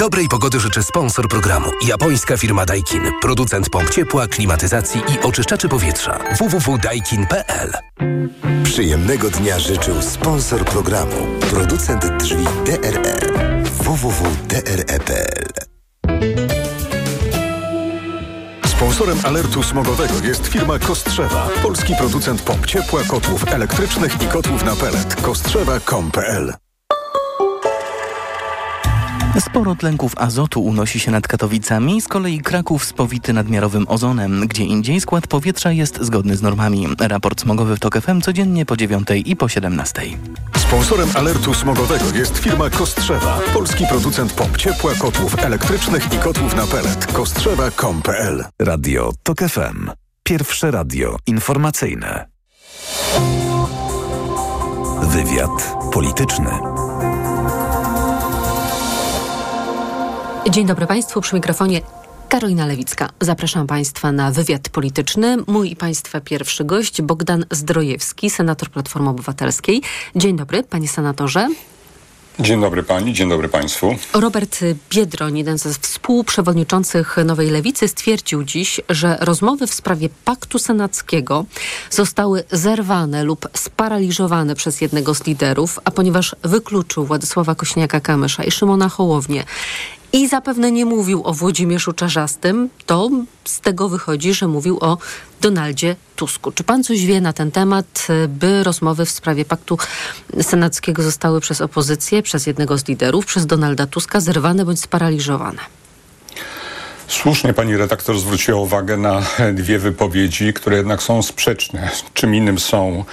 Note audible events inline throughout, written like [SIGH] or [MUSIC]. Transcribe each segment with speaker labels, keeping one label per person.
Speaker 1: Dobrej pogody życzy sponsor programu. Japońska firma Daikin. Producent pomp ciepła, klimatyzacji i oczyszczaczy powietrza. www.daikin.pl
Speaker 2: Przyjemnego dnia życzył sponsor programu. Producent drzwi DRE. www.dre.pl
Speaker 3: Sponsorem alertu smogowego jest firma Kostrzewa, polski producent pomp ciepła, kotłów elektrycznych i kotłów na pelet. Kostrzewa.com.pl
Speaker 4: Sporo tlenków azotu unosi się nad Katowicami, z kolei Kraków spowity nadmiarowym ozonem. Gdzie indziej skład powietrza jest zgodny z normami. Raport smogowy w TOK FM codziennie po 9 i po 17.
Speaker 3: Sponsorem alertu smogowego jest firma Kostrzewa, polski producent pomp ciepła, kotłów elektrycznych i kotłów na pelet. Kostrzewa.com.pl
Speaker 2: Radio TOK FM. Pierwsze radio informacyjne. Wywiad polityczny.
Speaker 5: Dzień dobry Państwu, przy mikrofonie Karolina Lewicka. Zapraszam Państwa na wywiad polityczny. Mój i Państwa pierwszy gość Bogdan Zdrojewski, senator Platformy Obywatelskiej. Dzień dobry, panie senatorze.
Speaker 6: Dzień dobry pani, dzień dobry państwu.
Speaker 5: Robert Biedroń, jeden ze współprzewodniczących Nowej Lewicy, stwierdził dziś, że rozmowy w sprawie paktu senackiego zostały zerwane lub sparaliżowane przez jednego z liderów, a ponieważ wykluczył Władysława Kośniaka-Kamysza i Szymona Hołownię i zapewne nie mówił o Włodzimierzu Czarzastym, to z tego wychodzi, że mówił o Donaldzie Tusku. Czy pan coś wie na ten temat, by rozmowy w sprawie paktu senackiego zostały przez opozycję, przez jednego z liderów, przez Donalda Tuska zerwane bądź sparaliżowane?
Speaker 6: Słusznie pani redaktor zwróciła uwagę na dwie wypowiedzi, które jednak są sprzeczne. Czym innym są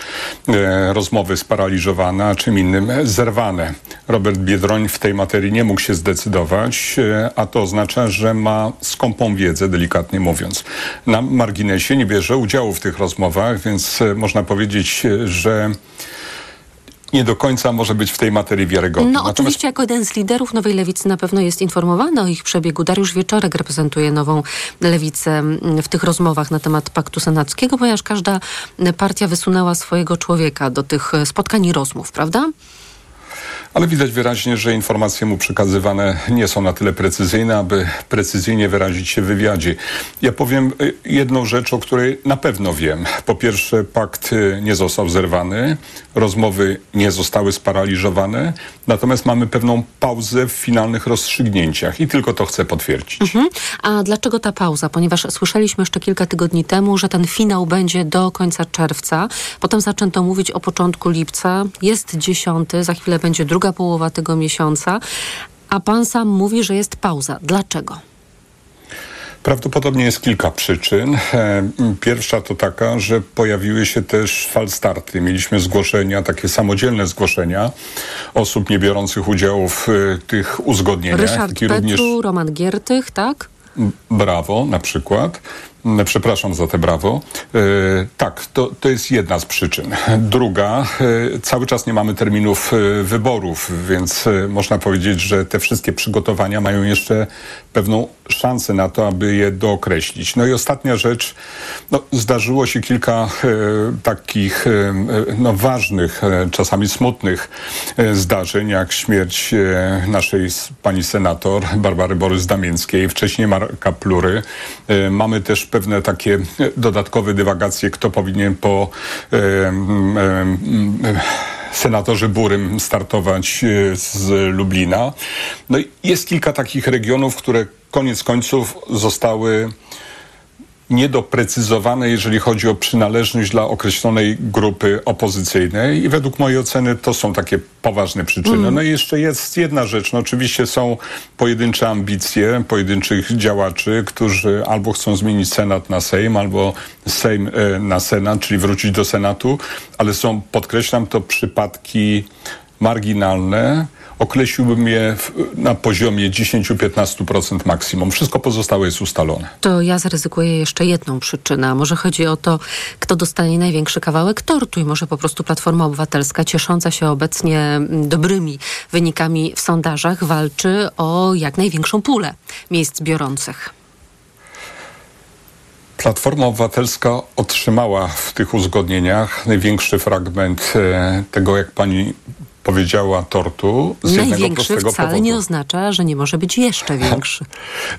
Speaker 6: e, rozmowy sparaliżowane, a czym innym zerwane. Robert Biedroń w tej materii nie mógł się zdecydować, e, a to oznacza, że ma skąpą wiedzę, delikatnie mówiąc. Na marginesie nie bierze udziału w tych rozmowach, więc e, można powiedzieć, że nie do końca może być w tej materii wiarygodny.
Speaker 5: No Natomiast... oczywiście jako jeden z liderów Nowej Lewicy na pewno jest informowany o ich przebiegu. Dariusz Wieczorek reprezentuje Nową Lewicę w tych rozmowach na temat Paktu Senackiego, ponieważ każda partia wysunęła swojego człowieka do tych spotkań i rozmów, prawda?
Speaker 6: Ale widać wyraźnie, że informacje mu przekazywane nie są na tyle precyzyjne, aby precyzyjnie wyrazić się w wywiadzie. Ja powiem y, jedną rzecz, o której na pewno wiem. Po pierwsze, pakt y, nie został zerwany, rozmowy nie zostały sparaliżowane, natomiast mamy pewną pauzę w finalnych rozstrzygnięciach i tylko to chcę potwierdzić. Mhm.
Speaker 5: A dlaczego ta pauza? Ponieważ słyszeliśmy jeszcze kilka tygodni temu, że ten finał będzie do końca czerwca, potem zaczęto mówić o początku lipca, jest dziesiąty, za chwilę będzie druga druga połowa tego miesiąca, a pan sam mówi, że jest pauza. Dlaczego?
Speaker 6: Prawdopodobnie jest kilka przyczyn. E, pierwsza to taka, że pojawiły się też falstarty. Mieliśmy zgłoszenia, takie samodzielne zgłoszenia osób nie biorących udziału w e, tych uzgodnieniach.
Speaker 5: Ryszard Petru, również... Roman Giertych, tak?
Speaker 6: Brawo na przykład. Mm, przepraszam za te brawo. E, tak, to, to jest jedna z przyczyn. Druga, e, cały czas nie mamy terminów e, wyborów, więc można powiedzieć, że te wszystkie przygotowania mają jeszcze pewną szansę na to, aby je dookreślić. No i ostatnia rzecz, no, zdarzyło się kilka e, takich e, no, ważnych, czasami smutnych zdarzeń, jak śmierć naszej pani senator Barbary Borys-Damięckiej, wcześniej Marka Plury. mamy też pewne takie dodatkowe dywagacje, kto powinien po e, e, senatorzy Burym startować z Lublina. No i jest kilka takich regionów, które koniec końców zostały niedoprecyzowane, jeżeli chodzi o przynależność dla określonej grupy opozycyjnej i według mojej oceny to są takie poważne przyczyny. Mm. No i jeszcze jest jedna rzecz. No oczywiście są pojedyncze ambicje pojedynczych działaczy, którzy albo chcą zmienić Senat na Sejm, albo Sejm e, na Senat, czyli wrócić do Senatu, ale są, podkreślam to, przypadki marginalne, określiłbym je na poziomie 10-15% maksimum. Wszystko pozostałe jest ustalone.
Speaker 5: To ja zaryzykuję jeszcze jedną przyczynę. Może chodzi o to, kto dostanie największy kawałek tortu i może po prostu Platforma Obywatelska, ciesząca się obecnie mm, dobrymi wynikami w sondażach, walczy o jak największą pulę miejsc biorących.
Speaker 6: Platforma Obywatelska otrzymała w tych uzgodnieniach największy fragment e, tego, jak pani powiedziała tortu z jednego
Speaker 5: Największy
Speaker 6: prostego
Speaker 5: wcale
Speaker 6: powodu.
Speaker 5: nie oznacza, że nie może być jeszcze [LAUGHS] większy.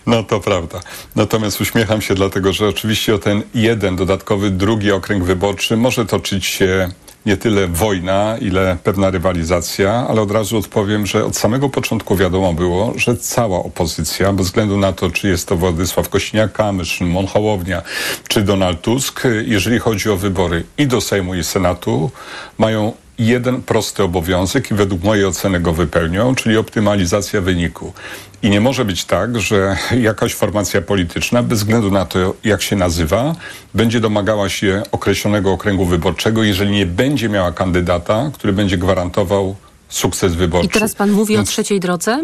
Speaker 6: No to prawda. Natomiast uśmiecham się dlatego, że oczywiście o ten jeden dodatkowy, drugi okręg wyborczy może toczyć się nie tyle wojna, ile pewna rywalizacja, ale od razu odpowiem, że od samego początku wiadomo było, że cała opozycja, bez względu na to, czy jest to Władysław Kośniak-Kamysz, Szymon Hołownia, czy Donald Tusk, jeżeli chodzi o wybory i do Sejmu i Senatu, mają jeden prosty obowiązek i według mojej oceny go wypełnią, czyli optymalizacja wyniku. I nie może być tak, że jakaś formacja polityczna, bez względu na to, jak się nazywa, będzie domagała się określonego okręgu wyborczego, jeżeli nie będzie miała kandydata, który będzie gwarantował sukces wyborczy.
Speaker 5: I teraz pan mówi
Speaker 6: Więc
Speaker 5: o trzeciej drodze?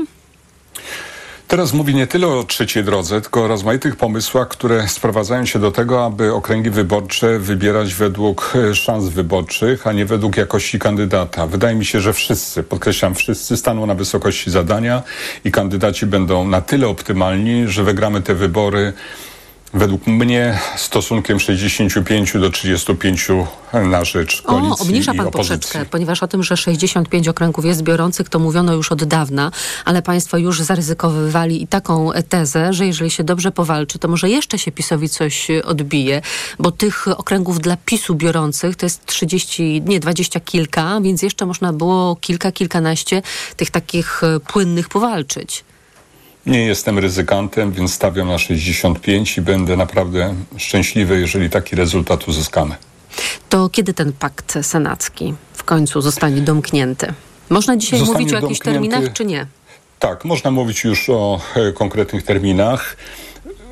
Speaker 6: Teraz mówi nie tyle o trzeciej drodze, tylko o rozmaitych pomysłach, które sprowadzają się do tego, aby okręgi wyborcze wybierać według e, szans wyborczych, a nie według jakości kandydata. Wydaje mi się, że wszyscy, podkreślam, wszyscy staną na wysokości zadania i kandydaci będą na tyle optymalni, że wygramy te wybory według mnie stosunkiem 65 do 35 na rzecz koalicji
Speaker 5: O, obniża pan poprzeczkę, ponieważ o tym, że 65 okręgów jest biorących, to mówiono już od dawna, ale państwo już zaryzykowywali i taką tezę, że jeżeli się dobrze powalczy, to może jeszcze się PiSowi coś odbije, bo tych okręgów dla PiSu biorących to jest 30, nie, 20 kilka, więc jeszcze można było kilka, kilkanaście tych takich e, płynnych powalczyć.
Speaker 6: Nie jestem ryzykantem, więc stawiam na 65 i będę naprawdę szczęśliwy, jeżeli taki rezultat uzyskamy.
Speaker 5: To kiedy ten pakt senacki w końcu zostanie domknięty? Można dzisiaj
Speaker 6: Zostanie
Speaker 5: mówić o jakichś terminach, czy nie?
Speaker 6: Tak, można mówić już o e, konkretnych terminach.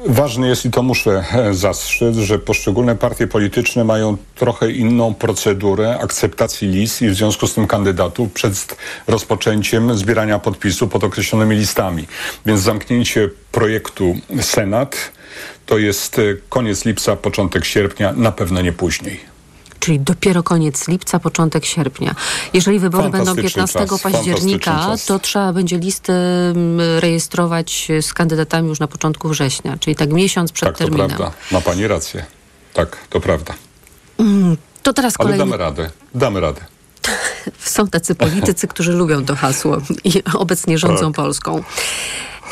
Speaker 6: Ważne jest, i to muszę e, zastrzec, że poszczególne partie polityczne mają trochę inną procedurę akceptacji list i w związku z tym kandydatów przed rozpoczęciem zbierania podpisów pod określonymi listami. Więc zamknięcie projektu Senat to jest e, koniec lipca, początek sierpnia, na pewno nie później.
Speaker 5: Czyli dopiero koniec lipca, początek sierpnia. Jeżeli wybory będą
Speaker 6: Fantastyczny
Speaker 5: 15
Speaker 6: czas,
Speaker 5: października, to trzeba będzie listy mm, rejestrować z kandydatami już na początku września, czyli tak miesiąc przed
Speaker 6: tak, to
Speaker 5: terminem.
Speaker 6: prawda. Ma pani rację. Tak, to prawda.
Speaker 5: To teraz
Speaker 6: Ale
Speaker 5: kolejny.
Speaker 6: damy radę. Damy radę. [LAUGHS]
Speaker 5: Są tacy politycy, którzy lubią to hasło i obecnie rządzą
Speaker 6: Tak.
Speaker 5: Polską.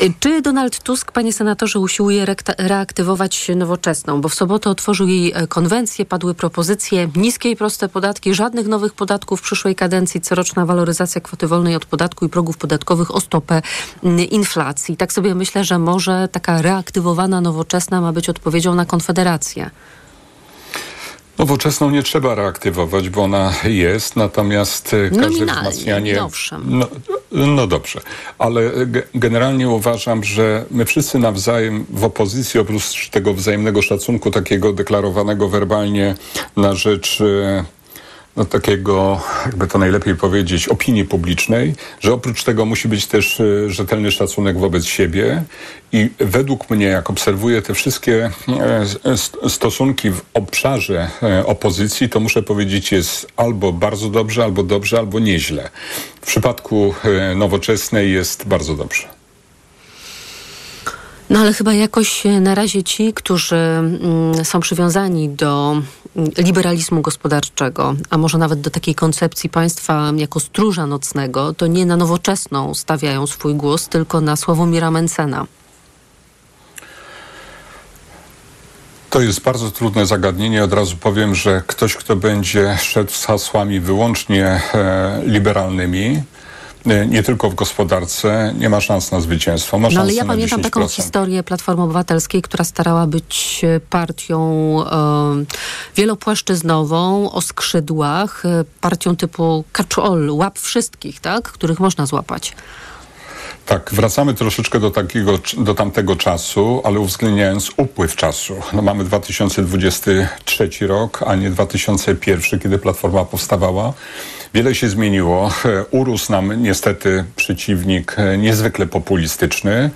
Speaker 5: Y, Czy Donald Tusk, panie senatorze, usiłuje reaktywować nowoczesną? Bo w sobotę otworzył jej e, konwencję, padły propozycje niskie i proste podatki, żadnych nowych podatków w przyszłej kadencji, coroczna waloryzacja kwoty wolnej od podatku i progów podatkowych o stopę inflacji. Tak sobie myślę, że może taka reaktywowana nowoczesna ma być odpowiedzią na Konfederację.
Speaker 6: Nowoczesną nie trzeba reaktywować, bo ona jest, natomiast e, każde
Speaker 5: Nominalnie,
Speaker 6: wzmacnianie...
Speaker 5: owszem.
Speaker 6: No, no dobrze, ale ge- generalnie uważam, że my wszyscy nawzajem w opozycji, oprócz tego wzajemnego szacunku, takiego deklarowanego werbalnie na rzecz... no, takiego, jakby to najlepiej powiedzieć, opinii publicznej, że oprócz tego musi być też e, rzetelny szacunek wobec siebie i według mnie, jak obserwuję te wszystkie s- stosunki w obszarze e, opozycji, to muszę powiedzieć jest albo bardzo dobrze, albo dobrze, albo nieźle. W przypadku nowoczesnej jest bardzo dobrze.
Speaker 5: No ale chyba jakoś e, na razie ci, którzy mm, są przywiązani do mm, liberalizmu gospodarczego, a może nawet do takiej koncepcji państwa jako stróża nocnego, to nie na nowoczesną stawiają swój głos, tylko na Sławomira Mencena.
Speaker 6: To jest bardzo trudne zagadnienie. Od razu powiem, że ktoś, kto będzie szedł z hasłami wyłącznie e, liberalnymi, nie tylko w gospodarce, nie ma szans na zwycięstwo. Ma
Speaker 5: No ale ja pamiętam
Speaker 6: 10%.
Speaker 5: taką historię Platformy Obywatelskiej, która starała być e, partią e, wielopłaszczyznową, o skrzydłach, e, partią typu catch all, łap wszystkich, tak? których można złapać.
Speaker 6: Tak, wracamy troszeczkę do takiego, do tamtego czasu, ale uwzględniając upływ czasu. No mamy 2023 rok, a nie 2001, kiedy Platforma powstawała. Wiele się zmieniło. E, Urósł nam niestety przeciwnik e, niezwykle populistyczny e,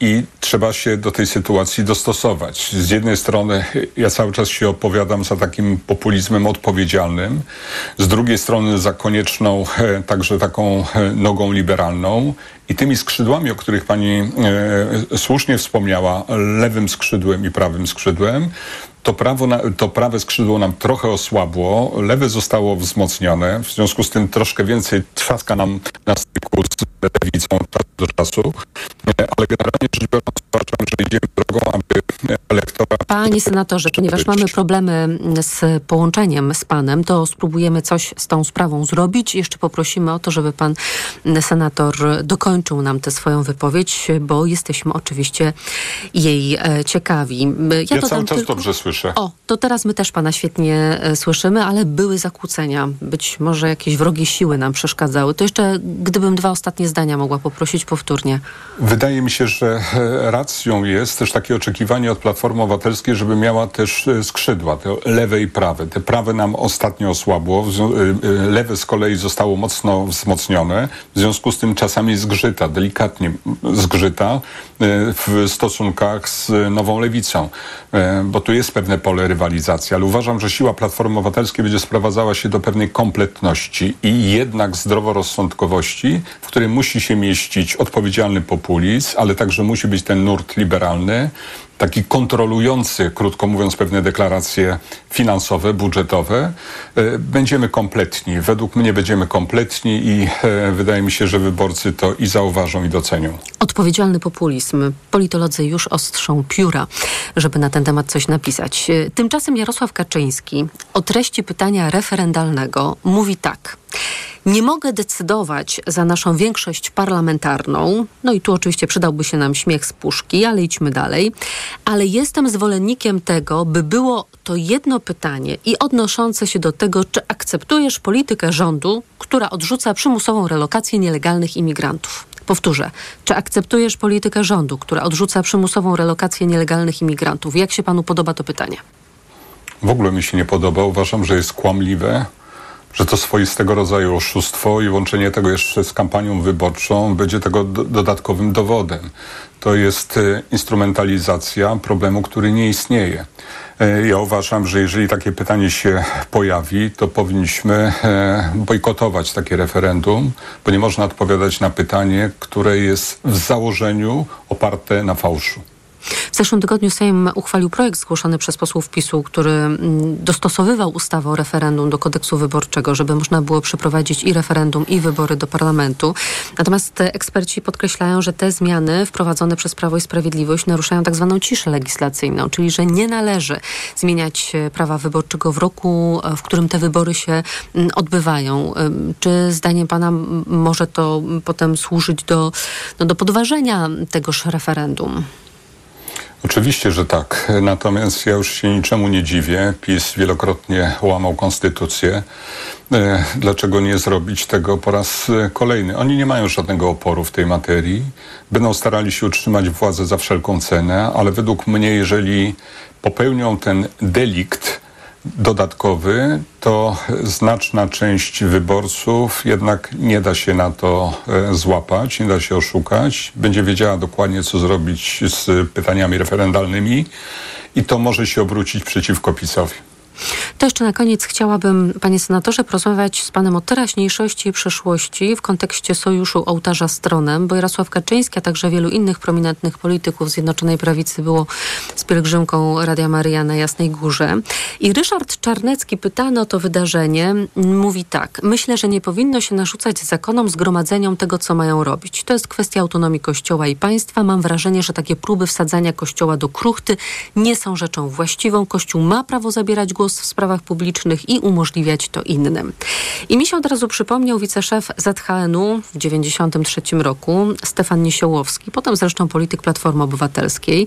Speaker 6: i trzeba się do tej sytuacji dostosować. Z jednej strony ja cały czas się opowiadam za takim populizmem odpowiedzialnym, z drugiej strony za konieczną także taką nogą liberalną i tymi skrzydłami, o których pani e, słusznie wspomniała, lewym skrzydłem i prawym skrzydłem, to, prawo na, to prawe skrzydło nam trochę osłabło, lewe zostało wzmocnione, w związku z tym troszkę więcej trzaska nam na styku z lewicą czas do czasu, ale generalnie rzecz biorąc uważam, że idziemy drogą, aby
Speaker 5: Panie senatorze, ponieważ mamy problemy z połączeniem z panem, to spróbujemy coś z tą sprawą zrobić. Jeszcze poprosimy o to, żeby pan senator dokończył nam tę swoją wypowiedź, bo jesteśmy oczywiście jej e, ciekawi.
Speaker 6: Ja, ja cały czas tylko... dobrze słyszę.
Speaker 5: O, to teraz my też pana świetnie e, słyszymy, ale były zakłócenia. Być może jakieś wrogie siły nam przeszkadzały. To jeszcze, gdybym dwa ostatnie zdania mogła poprosić powtórnie.
Speaker 6: Wydaje mi się, że e, racją jest też takie oczekiwanie od Platformy Obywatelskiej, żeby miała też skrzydła, te lewe i prawe. Te prawe nam ostatnio osłabło, lewe z kolei zostało mocno wzmocnione, w związku z tym czasami zgrzyta, delikatnie zgrzyta w stosunkach z nową lewicą, e, bo tu jest pewne pole rywalizacji, ale uważam, że siła Platformy Obywatelskiej będzie sprowadzała się do pewnej kompletności i jednak zdroworozsądkowości, w której musi się mieścić odpowiedzialny populizm, ale także musi być ten nurt liberalny, taki kontrolujący, krótko mówiąc, pewne deklaracje finansowe, budżetowe, e, będziemy kompletni. Według mnie będziemy kompletni i e, wydaje mi się, że wyborcy to i zauważą, i docenią.
Speaker 5: Odpowiedzialny populizm. Politolodzy już ostrzą pióra, żeby na ten temat coś napisać. E, tymczasem Jarosław Kaczyński o treści pytania referendalnego mówi tak. Nie mogę decydować za naszą większość parlamentarną, no i tu oczywiście przydałby się nam śmiech z puszki, ale idźmy dalej, ale jestem zwolennikiem tego, by było to jedno pytanie i odnoszące się do tego, czy akceptujesz politykę rządu, która odrzuca przymusową relokację nielegalnych imigrantów. Powtórzę, czy akceptujesz politykę rządu, która odrzuca przymusową relokację nielegalnych imigrantów? Jak się panu podoba to pytanie?
Speaker 6: W ogóle mi się nie podoba. Uważam, że jest kłamliwe, że to swoistego rodzaju oszustwo i łączenie tego jeszcze z kampanią wyborczą będzie tego do dodatkowym dowodem. To jest e, instrumentalizacja problemu, który nie istnieje. E, ja uważam, że jeżeli takie pytanie się pojawi, to powinniśmy e, bojkotować takie referendum, bo nie można odpowiadać na pytanie, które jest w założeniu oparte na fałszu.
Speaker 5: W zeszłym tygodniu Sejm uchwalił projekt zgłoszony przez posłów PiSu, który mm, dostosowywał ustawę o referendum do kodeksu wyborczego, żeby można było przeprowadzić i referendum, i wybory do parlamentu. Natomiast eksperci podkreślają, że te zmiany wprowadzone przez Prawo i Sprawiedliwość naruszają tak zwaną ciszę legislacyjną, czyli że nie należy zmieniać e, prawa wyborczego w roku, e, w którym te wybory się mm, odbywają. Czy zdaniem pana może to potem służyć do, no, do podważenia tegoż referendum?
Speaker 6: Oczywiście, że tak. Natomiast ja już się niczemu nie dziwię. PiS wielokrotnie łamał konstytucję. E, dlaczego nie zrobić tego po raz e, kolejny? Oni nie mają żadnego oporu w tej materii. Będą starali się utrzymać władzę za wszelką cenę, ale według mnie, jeżeli popełnią ten delikt, dodatkowy, to znaczna część wyborców jednak nie da się na to e, złapać, nie da się oszukać. Będzie wiedziała dokładnie, co zrobić z pytaniami referendalnymi i to może się obrócić przeciwko PiSowi.
Speaker 5: To jeszcze na koniec chciałabym, panie senatorze, porozmawiać z panem o teraźniejszości i przyszłości w kontekście sojuszu ołtarza stronem, bo Jarosław Kaczyński, a także wielu innych prominentnych polityków Zjednoczonej Prawicy było z pielgrzymką Radia Maria na Jasnej Górze. I Ryszard Czarnecki, pytany o to wydarzenie, mówi tak. Myślę, że nie powinno się narzucać zakonom zgromadzeniom tego, co mają robić. To jest kwestia autonomii Kościoła i państwa. Mam wrażenie, że takie próby wsadzania Kościoła do kruchty nie są rzeczą właściwą. Kościół ma prawo zabierać głos w sprawach publicznych i umożliwiać to innym. I mi się od razu przypomniał wiceszef ZHN-u w 1993 roku, Stefan Niesiołowski, potem zresztą polityk Platformy Obywatelskiej,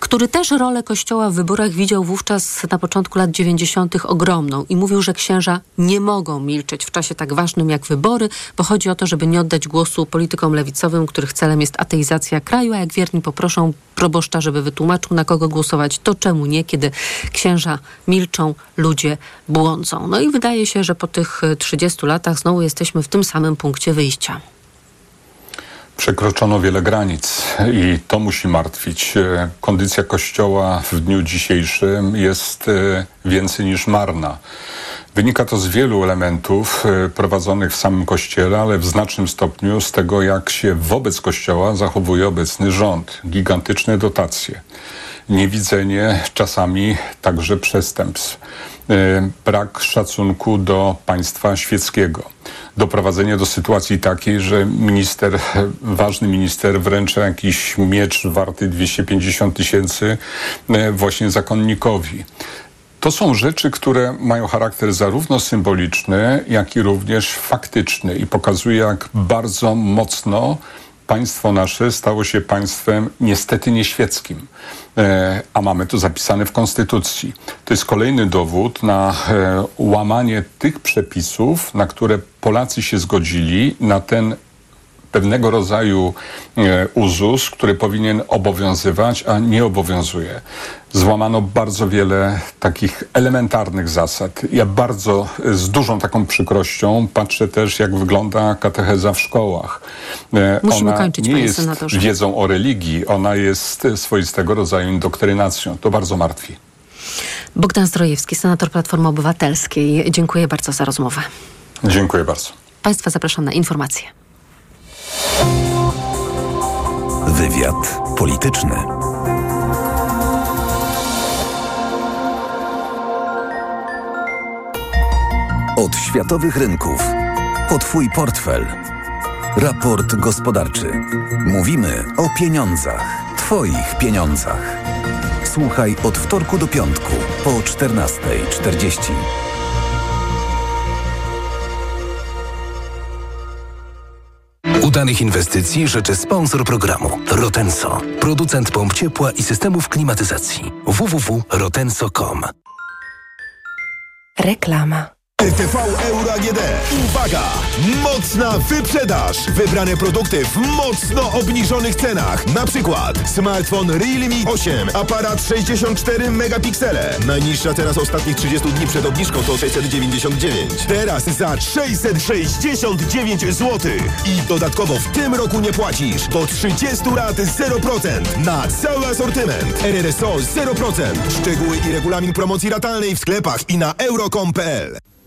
Speaker 5: który też rolę Kościoła w wyborach widział wówczas na początku lat 90. ogromną i mówił, że księża nie mogą milczeć w czasie tak ważnym jak wybory, bo chodzi o to, żeby nie oddać głosu politykom lewicowym, których celem jest ateizacja kraju, a jak wierni poproszą proboszcza, żeby wytłumaczył, na kogo głosować, to czemu nie, kiedy księża milczą, ludzie błądzą. No i wydaje się, że po tych 30 latach znowu jesteśmy w tym samym punkcie wyjścia.
Speaker 6: Przekroczono wiele granic i to musi martwić. Kondycja Kościoła w dniu dzisiejszym jest e, więcej niż marna. Wynika to z wielu elementów e, prowadzonych w samym Kościele, ale w znacznym stopniu z tego, jak się wobec Kościoła zachowuje obecny rząd. Gigantyczne dotacje niewidzenie czasami także przestępstw, brak szacunku do państwa świeckiego doprowadzenie do sytuacji takiej, że minister, ważny minister wręcza jakiś miecz warty 250 tysięcy właśnie zakonnikowi. To są rzeczy, które mają charakter zarówno symboliczny, jak i również faktyczny i pokazuje, jak bardzo mocno państwo nasze stało się państwem niestety nieświeckim, e, a mamy to zapisane w Konstytucji. To jest kolejny dowód na e, łamanie tych przepisów, na które Polacy się zgodzili, na ten pewnego rodzaju e, uzus, który powinien obowiązywać, a nie obowiązuje. Złamano bardzo wiele takich elementarnych zasad. Ja bardzo e, z dużą taką przykrością patrzę też, jak wygląda katecheza w szkołach.
Speaker 5: E, Musimy
Speaker 6: ona
Speaker 5: kończyć,
Speaker 6: nie
Speaker 5: panie
Speaker 6: jest
Speaker 5: senatorze.
Speaker 6: wiedzą o religii, ona jest swoistego rodzaju indoktrynacją. To bardzo martwi.
Speaker 5: Bogdan Zdrojewski, senator Platformy Obywatelskiej. Dziękuję bardzo za rozmowę.
Speaker 6: Dziękuję bardzo.
Speaker 5: Państwa zapraszam na informacje.
Speaker 2: Wywiad polityczny. Od światowych rynków po Twój portfel. Raport gospodarczy. Mówimy o pieniądzach. Twoich pieniądzach. Słuchaj od wtorku do piątku po 14.40.
Speaker 1: Udanych inwestycji życzy sponsor programu Rotenso, producent pomp ciepła i systemów klimatyzacji. www.rotenso.com
Speaker 7: Reklama.
Speaker 8: RTV Euro AGD. Uwaga! Mocna wyprzedaż! Wybrane produkty w mocno obniżonych cenach. Na przykład smartfon Realme 8, aparat 64 megapiksele. Najniższa teraz ostatnich 30 dni przed obniżką to 699. Teraz za 669 zł. I dodatkowo w tym roku nie płacisz. Do 30 lat 0% na cały asortyment. RRSO 0%. Szczegóły i regulamin promocji ratalnej w sklepach i na euro.com.pl.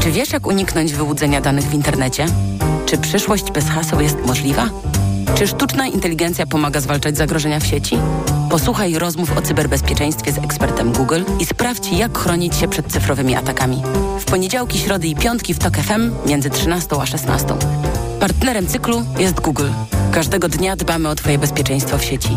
Speaker 9: Czy wiesz, jak uniknąć wyłudzenia danych w internecie? Czy przyszłość bez haseł jest możliwa? Czy sztuczna inteligencja pomaga zwalczać zagrożenia w sieci? Posłuchaj rozmów o cyberbezpieczeństwie z ekspertem Google i sprawdź, jak chronić się przed cyfrowymi atakami. W poniedziałki, środy i piątki w TOK FM między 13 a 16. Partnerem cyklu jest Google. Każdego dnia dbamy o Twoje bezpieczeństwo w sieci.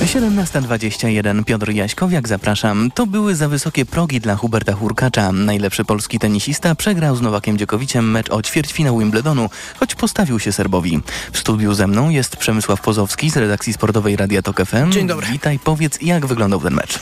Speaker 4: 17.21 Piotr Jaśkowiak, zapraszam. To były za wysokie progi dla Huberta Hurkacza. Najlepszy polski tenisista przegrał z Nowakiem Dziokowiciem mecz o ćwierćfinał Wimbledonu, choć postawił się Serbowi. W studiu ze mną jest Przemysław Pozowski z redakcji sportowej Radia Tok FM.
Speaker 10: Dzień dobry.
Speaker 4: Witaj, powiedz jak wyglądał ten mecz.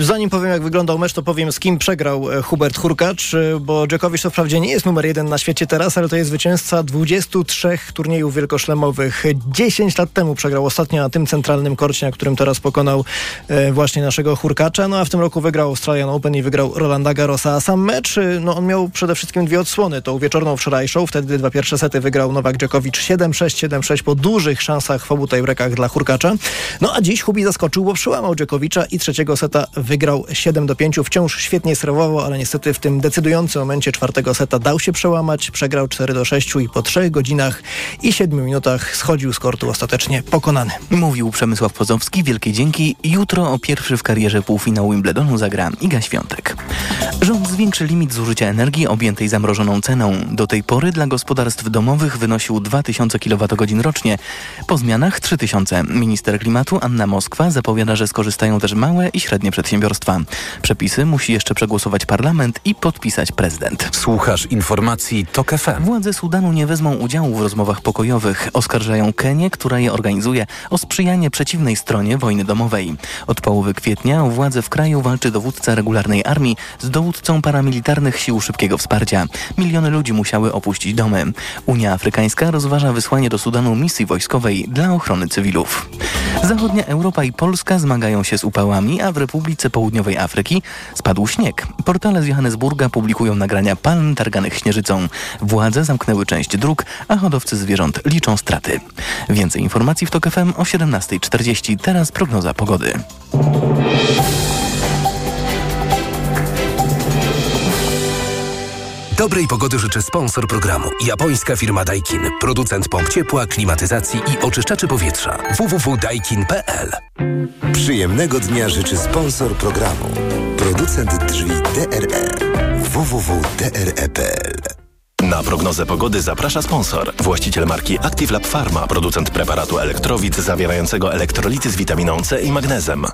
Speaker 10: Zanim powiem jak wyglądał mecz, to powiem z kim przegrał e, Hubert Hurkacz, e, bo Dżokowicz to wprawdzie nie jest numer jeden na świecie teraz, ale to jest zwycięzca 23 turniejów wielkoszlemowych. 10 lat temu przegrał ostatnio na tym centralnym korcie, na którym teraz pokonał e, właśnie naszego Hurkacza, no a w tym roku wygrał Australian Open i wygrał Rolanda Garrosa. A sam mecz, e, no on miał przede wszystkim dwie odsłony. Tą wieczorną wczorajszą, wtedy dwa pierwsze sety wygrał Nowak Djokovic 7-6, 7-6 po dużych szansach w obu tiebreakach dla Hurkacza. No a dziś Hubi zaskoczył, bo przełamał Djokovicza i trzeciego seta wygrał 7 do 5. Wciąż świetnie serwował, ale niestety w tym decydującym momencie czwartego seta dał się przełamać, przegrał 4 do 6 i po 3 godzinach i 7 minutach schodził z kortu ostatecznie pokonany.
Speaker 4: Mówił Przemysław Pozowski, wielkie dzięki. Jutro o pierwszy w karierze półfinał Wimbledonu zagra Iga Świątek. Rząd zwiększy limit zużycia energii objętej zamrożoną ceną. Do tej pory dla gospodarstw domowych wynosił 2000 kWh rocznie. Po zmianach 3000. Minister klimatu Anna Moskwa zapowiada, że skorzystają też małe i średnie przedsiębiorstwa. Przepisy musi jeszcze przegłosować parlament i podpisać prezydent.
Speaker 1: Słuchasz informacji TOK FM.
Speaker 4: Władze Sudanu nie wezmą udziału w rozmowach pokojowych. Oskarżają Kenię, która je organizuje, o sprzyjanie przeciwnej stronie wojny domowej. Od połowy kwietnia o władze w kraju walczy dowódca regularnej armii z dowódcą paramilitarnych sił szybkiego wsparcia. Miliony ludzi musiały opuścić domy. Unia Afrykańska rozważa wysłanie do Sudanu misji wojskowej dla ochrony cywilów. Zachodnia Europa i Polska zmagają się z upałami, a w Republice Południowej Afryki spadł śnieg. Portale z Johannesburga publikują nagrania palm targanych śnieżycą. Władze zamknęły część dróg, a hodowcy zwierząt liczą straty. Więcej informacji w TOK FM o 17.40. Teraz prognoza pogody.
Speaker 1: Dobrej pogody życzy sponsor programu. Japońska firma Daikin. Producent pomp ciepła, klimatyzacji i oczyszczaczy powietrza. www.daikin.pl
Speaker 11: Przyjemnego dnia życzy sponsor programu. Producent drzwi DRE. www.dre.pl
Speaker 12: Na prognozę pogody zaprasza sponsor. Właściciel marki Active Lab Pharma, producent preparatu elektrowid zawierającego elektrolity z witaminą C i magnezem.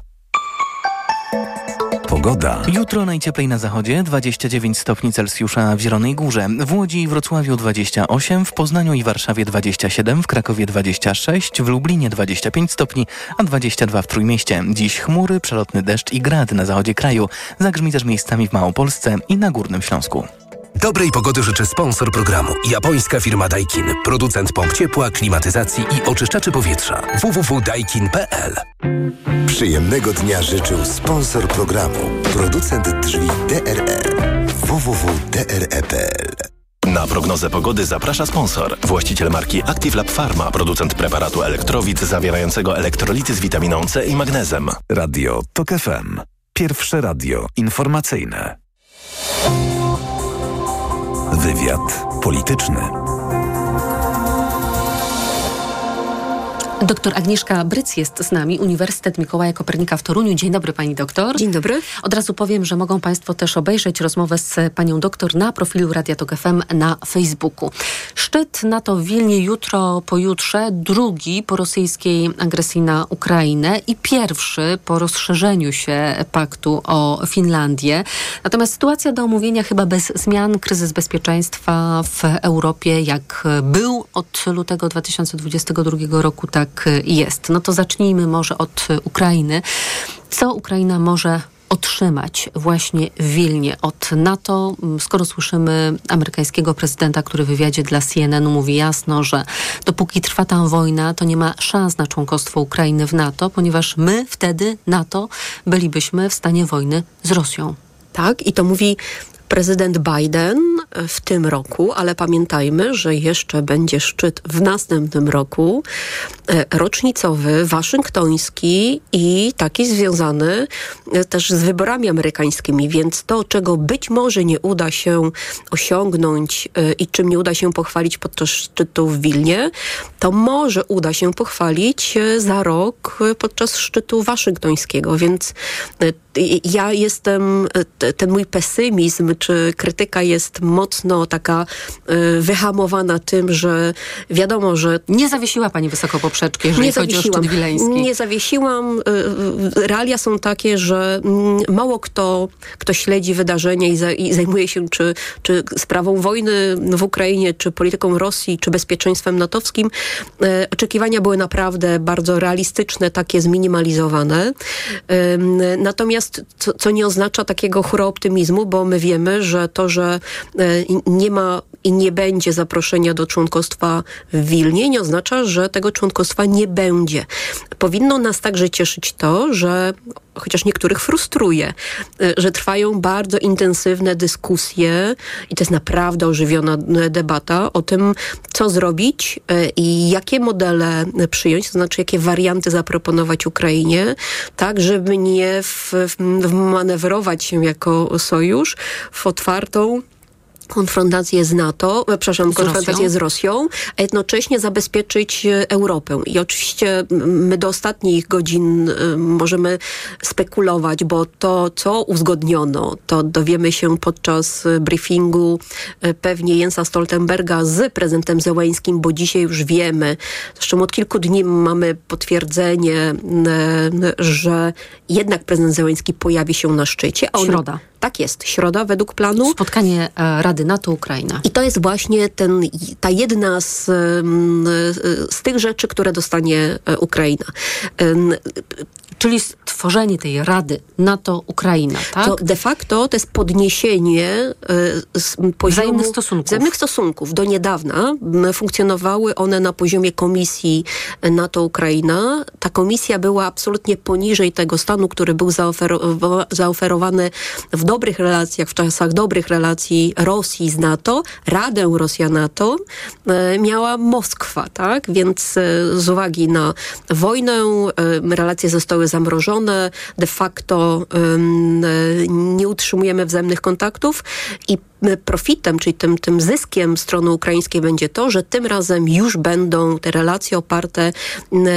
Speaker 1: Pogoda.
Speaker 4: Jutro najcieplej na zachodzie 29 stopni Celsjusza w Zielonej Górze, w Łodzi i Wrocławiu 28, w Poznaniu i Warszawie 27, w Krakowie 26, w Lublinie 25 stopni, a 22 w Trójmieście. Dziś chmury, przelotny deszcz i grad na zachodzie kraju. Zagrzmi też miejscami w Małopolsce i na Górnym Śląsku.
Speaker 1: Dobrej pogody życzy sponsor programu. Japońska firma Daikin. Producent pomp ciepła, klimatyzacji i oczyszczaczy powietrza. www.daikin.pl
Speaker 11: Przyjemnego dnia życzył sponsor programu. Producent drzwi DRE. www.dre.pl
Speaker 12: Na prognozę pogody zaprasza sponsor. Właściciel marki Active Lab Pharma, producent preparatu elektrowid zawierającego elektrolity z witaminą C i magnezem.
Speaker 13: Radio TOK FM. Pierwsze radio informacyjne. Wywiad polityczny.
Speaker 5: Doktor Agnieszka Bryc jest z nami, Uniwersytet Mikołaja Kopernika w Toruniu. Dzień dobry pani doktor.
Speaker 14: Dzień dobry.
Speaker 5: Od razu powiem, że mogą państwo też obejrzeć rozmowę z panią doktor na profilu Radia Tok FM na Facebooku. Szczyt NATO w Wilnie jutro, pojutrze, drugi po rosyjskiej agresji na Ukrainę i pierwszy po rozszerzeniu się paktu o Finlandię. Natomiast sytuacja do omówienia chyba bez zmian. Kryzys bezpieczeństwa w Europie, jak był od lutego 2022 roku, tak jest. No to zacznijmy może od Ukrainy. Co Ukraina może otrzymać właśnie w Wilnie od NATO, skoro słyszymy amerykańskiego prezydenta, który w wywiadzie dla CNN mówi jasno, że dopóki trwa tam wojna, to nie ma szans na członkostwo Ukrainy w NATO, ponieważ my wtedy, NATO, bylibyśmy w stanie wojny z Rosją.
Speaker 14: Tak, i to mówi prezydent Biden w tym roku, ale pamiętajmy, że jeszcze będzie szczyt w następnym roku, rocznicowy, waszyngtoński i taki związany też z wyborami amerykańskimi, więc to, czego być może nie uda się osiągnąć i czym nie uda się pochwalić podczas szczytu w Wilnie, to może uda się pochwalić za rok podczas szczytu waszyngtońskiego, więc ja jestem, ten mój pesymizm czy krytyka jest mocno taka wyhamowana tym, że wiadomo, że...
Speaker 5: Nie zawiesiła pani wysoko poprzeczki, jeżeli chodzi o szczyt wileński.
Speaker 14: Nie zawiesiłam. Realia są takie, że mało kto, kto śledzi wydarzenia i, za, i zajmuje się czy, czy sprawą wojny w Ukrainie, czy polityką Rosji, czy bezpieczeństwem natowskim. Oczekiwania były naprawdę bardzo realistyczne, takie zminimalizowane. Natomiast co, co nie oznacza takiego hura optymizmu, bo my wiemy, że to, że nie ma i nie będzie zaproszenia do członkostwa w Wilnie, nie oznacza, że tego członkostwa nie będzie. Powinno nas także cieszyć to, że chociaż niektórych frustruje, e, że trwają bardzo intensywne dyskusje i to jest naprawdę ożywiona debata o tym, co zrobić e, i jakie modele przyjąć, to znaczy jakie warianty zaproponować Ukrainie, tak, żeby nie wmanewrować się jako sojusz w otwartą konfrontację z NATO, e, przepraszam, z konfrontację Rosją? z Rosją, a jednocześnie zabezpieczyć e, Europę. I oczywiście my do ostatnich godzin e, możemy spekulować, bo to, co uzgodniono, to dowiemy się podczas briefingu pewnie Jensa Stoltenberga z prezydentem Zełańskim, bo dzisiaj już wiemy, zresztą od kilku dni mamy potwierdzenie, że jednak prezydent Zełański pojawi się na szczycie.
Speaker 5: On, Środa.
Speaker 14: Tak jest, środa według planu.
Speaker 5: Spotkanie Rady NATO-Ukraina.
Speaker 14: I to jest właśnie ten, ta jedna z, z tych rzeczy, które dostanie e, Ukraina.
Speaker 5: Czyli stworzenie tej Rady NATO-Ukraina, tak?
Speaker 14: To de facto to jest podniesienie y, poziomu
Speaker 5: wzajemnych stosunków.
Speaker 14: wzajemnych stosunków. Do niedawna funkcjonowały one na poziomie komisji NATO-Ukraina. Ta komisja była absolutnie poniżej tego stanu, który był zaoferowany w dobrych relacjach, w czasach dobrych relacji Rosji z NATO. Radę Rosja-NATO y, miała Moskwa, tak? Więc y, z uwagi na wojnę relacje zostały zamrożone, de facto nie utrzymujemy wzajemnych kontaktów i profitem, czyli tym, tym zyskiem strony ukraińskiej będzie to, że tym razem już będą te relacje oparte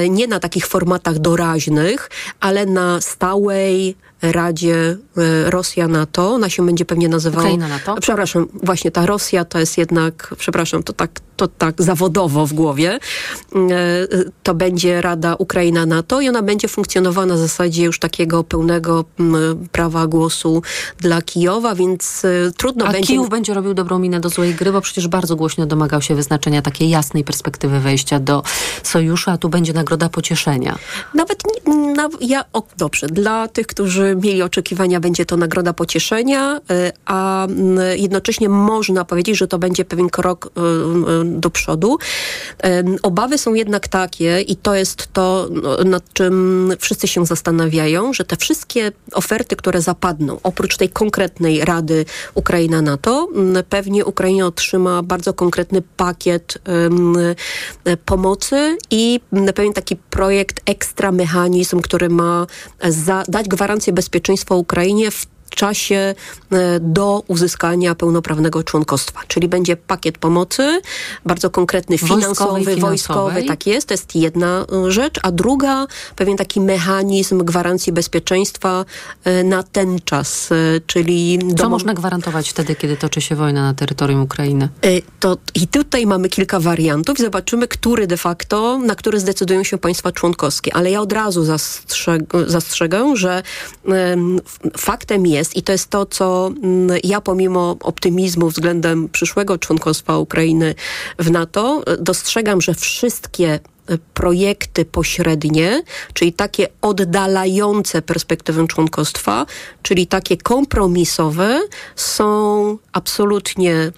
Speaker 14: nie na takich formatach doraźnych, ale na stałej Radzie e, Rosja-NATO. Ona się będzie pewnie nazywała...
Speaker 5: Ukraina-NATO?
Speaker 14: Przepraszam, właśnie ta Rosja to jest jednak, przepraszam, to tak, to tak zawodowo w głowie. E, to będzie Rada Ukraina-NATO i ona będzie funkcjonowała na zasadzie już takiego pełnego prawa głosu dla Kijowa, więc e, trudno
Speaker 5: A
Speaker 14: będzie...
Speaker 5: Kijów będzie robił dobrą minę do złej gry, bo przecież bardzo głośno domagał się wyznaczenia takiej jasnej perspektywy wejścia do sojuszu, a tu będzie nagroda pocieszenia.
Speaker 14: Nawet, na, ja, o, dobrze, dla tych, którzy mieli oczekiwania, będzie to nagroda pocieszenia, y, a y, jednocześnie można powiedzieć, że to będzie pewien krok y, do przodu. Obawy są jednak takie i to jest to, no, nad czym wszyscy się zastanawiają, że te wszystkie oferty, które zapadną, oprócz tej konkretnej Rady Ukraina-NATO, pewnie Ukraina otrzyma bardzo konkretny pakiet pomocy i pewien taki projekt, ekstra mechanizm, który ma za, dać gwarancję bezpieczeństwa Ukrainie w czasie e, do uzyskania pełnoprawnego członkostwa. Czyli będzie pakiet pomocy, bardzo konkretny, finansowy, wojskowy, wojskowy, tak jest, to jest jedna e, rzecz, a druga, pewien taki mechanizm gwarancji bezpieczeństwa e, na ten czas, czyli...
Speaker 5: Co do... można gwarantować wtedy, kiedy toczy się wojna na terytorium Ukrainy?
Speaker 14: To, I tutaj mamy kilka wariantów i zobaczymy, który de facto, na który zdecydują się państwa członkowskie. Ale ja od razu zastrzeg zastrzegę, że faktem jest, jest i to jest to, co mm, ja pomimo optymizmu względem przyszłego członkostwa Ukrainy w NATO dostrzegam, że wszystkie e, projekty pośrednie, czyli takie oddalające perspektywę członkostwa, czyli takie kompromisowe, są absolutnie e,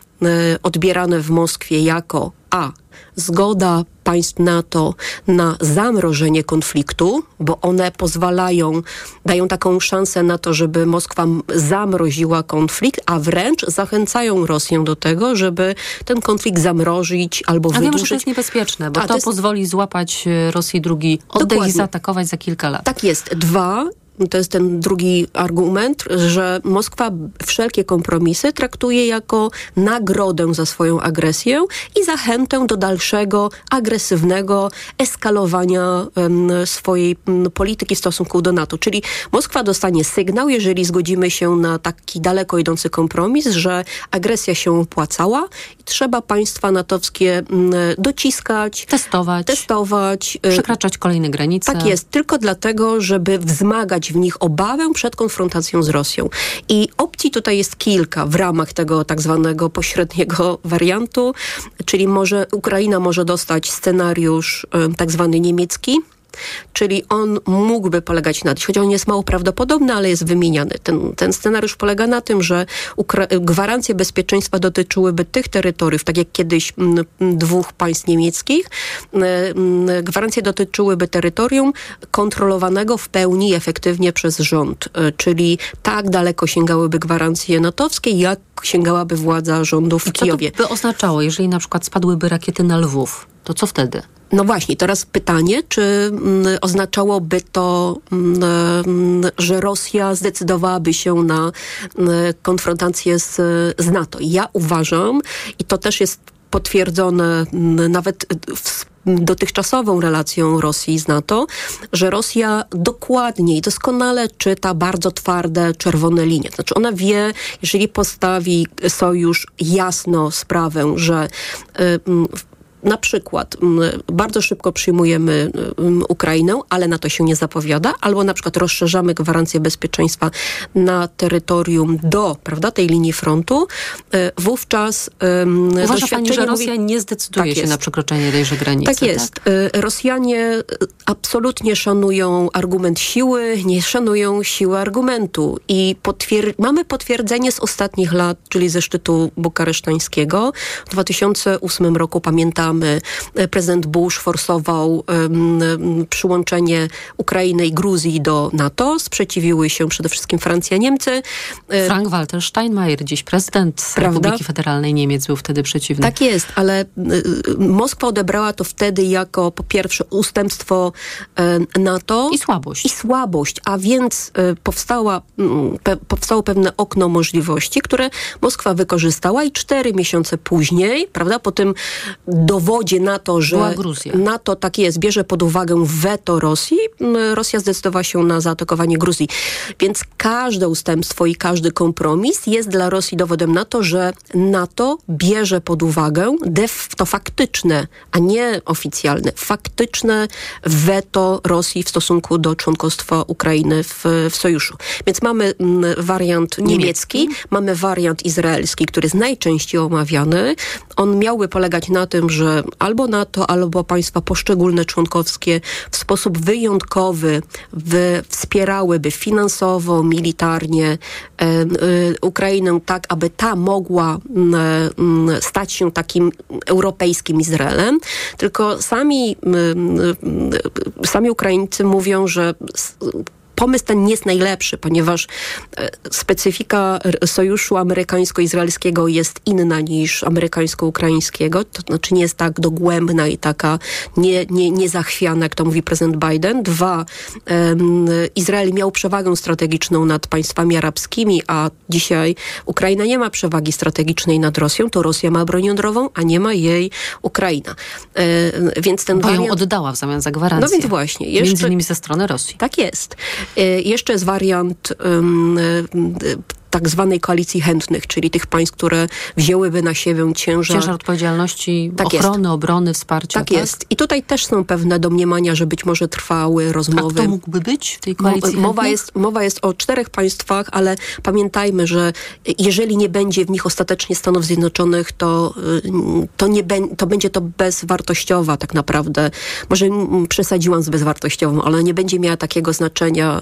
Speaker 14: odbierane w Moskwie jako a zgoda państw NATO na zamrożenie konfliktu, bo one pozwalają, dają taką szansę na to, żeby Moskwa zamroziła konflikt, a wręcz zachęcają Rosję do tego, żeby ten konflikt zamrozić albo
Speaker 5: a
Speaker 14: wydłużyć.
Speaker 5: Wiem, że to jest niebezpieczne, bo a to, to jest... pozwoli złapać e, Rosji drugi oddech i zaatakować za kilka lat.
Speaker 14: Tak jest. Dwa, to jest ten drugi argument, że Moskwa wszelkie kompromisy traktuje jako nagrodę za swoją agresję i zachętę do dalszego agresywnego eskalowania um, swojej um, polityki w stosunku do NATO. Czyli Moskwa dostanie sygnał, jeżeli zgodzimy się na taki daleko idący kompromis, że agresja się opłacała i trzeba państwa natowskie um, dociskać,
Speaker 5: testować,
Speaker 14: testować
Speaker 5: y, przekraczać kolejne granice.
Speaker 14: Tak jest, tylko dlatego, żeby wzmagać w nich obawę przed konfrontacją z Rosją. I opcji tutaj jest kilka w ramach tego tak zwanego pośredniego wariantu, czyli może Ukraina może dostać scenariusz tak zwany niemiecki, Czyli on mógłby polegać na, choć on jest mało prawdopodobny, ale jest wymieniany. Ten, ten scenariusz polega na tym, że Ukra- gwarancje bezpieczeństwa dotyczyłyby tych terytoriów, tak jak kiedyś m, dwóch państw niemieckich. M, gwarancje dotyczyłyby terytorium kontrolowanego w pełni efektywnie przez rząd, e, czyli tak daleko sięgałyby gwarancje natowskie, jak sięgałaby władza rządu w
Speaker 5: Co
Speaker 14: Kijowie.
Speaker 5: to by oznaczało, jeżeli na przykład spadłyby rakiety na Lwów? To co wtedy?
Speaker 14: No właśnie, teraz pytanie, czy mm, oznaczałoby to, mm, że Rosja zdecydowałaby się na mm, konfrontację z, z NATO? Ja uważam, i to też jest potwierdzone mm, nawet w dotychczasową relacją Rosji z NATO, że Rosja dokładnie i doskonale czyta bardzo twarde czerwone linie. Znaczy ona wie, jeżeli postawi sojusz jasno sprawę, że y, mm, na przykład bardzo szybko przyjmujemy Ukrainę, ale na to się nie zapowiada, albo na przykład rozszerzamy gwarancję bezpieczeństwa na terytorium do prawda, tej linii frontu, e, wówczas
Speaker 5: Uważa pani, że Rosja mówi... nie zdecyduje
Speaker 14: tak
Speaker 5: się
Speaker 14: jest.
Speaker 5: na przekroczenie tejże granicy?
Speaker 14: Tak jest. Tak? Rosjanie absolutnie szanują argument siły, nie szanują siły argumentu i potwier mamy potwierdzenie z ostatnich lat, czyli ze szczytu bukaresztańskiego. W 2008 roku pamiętam prezydent Bush forsował przyłączenie Ukrainy i Gruzji do NATO. Sprzeciwiły się przede wszystkim Francja, Niemcy.
Speaker 5: Frank-Walter Steinmeier, dziś prezydent Prawda? Republiki Federalnej Niemiec, był wtedy przeciwny.
Speaker 14: Tak jest, ale y, Moskwa odebrała to wtedy jako po pierwsze ustępstwo NATO.
Speaker 5: I słabość.
Speaker 14: I słabość, a więc powstała, pe, powstało pewne okno możliwości, które Moskwa wykorzystała i cztery miesiące później, prawda, po tym dowodzie na to, że NATO tak jest, bierze pod uwagę weto Rosji, Rosja zdecydowała się na zaatakowanie Gruzji. Więc każde ustępstwo i każdy kompromis jest dla Rosji dowodem na to, że NATO bierze pod uwagę def, to faktyczne, a nie oficjalne, faktyczne weto Rosji w stosunku do członkostwa Ukrainy w, w sojuszu. Więc mamy wariant niemiecki, niemiecki, mamy wariant izraelski, który jest najczęściej omawiany. On miałby polegać na tym, że albo NATO, albo państwa poszczególne członkowskie w sposób wyjątkowy wspierałyby finansowo, militarnie e, e, Ukrainę tak, aby ta mogła m, stać się takim europejskim Izraelem. Tylko sami, m, sami Ukraińcy mówią, że pomysł ten nie jest najlepszy, ponieważ e, specyfika sojuszu amerykańsko-izraelskiego jest inna niż amerykańsko-ukraińskiego, to znaczy nie jest tak dogłębna i taka nie, nie, niezachwiana, jak to mówi prezydent Biden. Dwa, um, Izrael miał przewagę strategiczną nad państwami arabskimi, a dzisiaj Ukraina nie ma przewagi strategicznej nad Rosją, to Rosja ma broń jądrową, a nie ma jej Ukraina.
Speaker 5: E, więc ten Bo wariant... ją oddała w zamian za gwarancję.
Speaker 14: No więc właśnie. Jeszcze...
Speaker 5: Między innymi ze strony Rosji.
Speaker 14: Tak jest. Jeszcze jest wariant um, tak zwanej koalicji chętnych, czyli tych państw, które wzięłyby na siebie ciężar...
Speaker 5: Ciężar odpowiedzialności, tak ochrony, jest. obrony, wsparcia.
Speaker 14: Tak, tak, jest. I tutaj też są pewne domniemania, że być może trwały rozmowy.
Speaker 5: A kto mógłby być w tej koalicji
Speaker 14: mowa jest, mowa jest o czterech państwach, ale pamiętajmy, że jeżeli nie będzie w nich ostatecznie Stanów Zjednoczonych, to, y, to, nie to będzie to bezwartościowa tak naprawdę. Może przesadziłam z bezwartościową, ale nie będzie miała takiego znaczenia,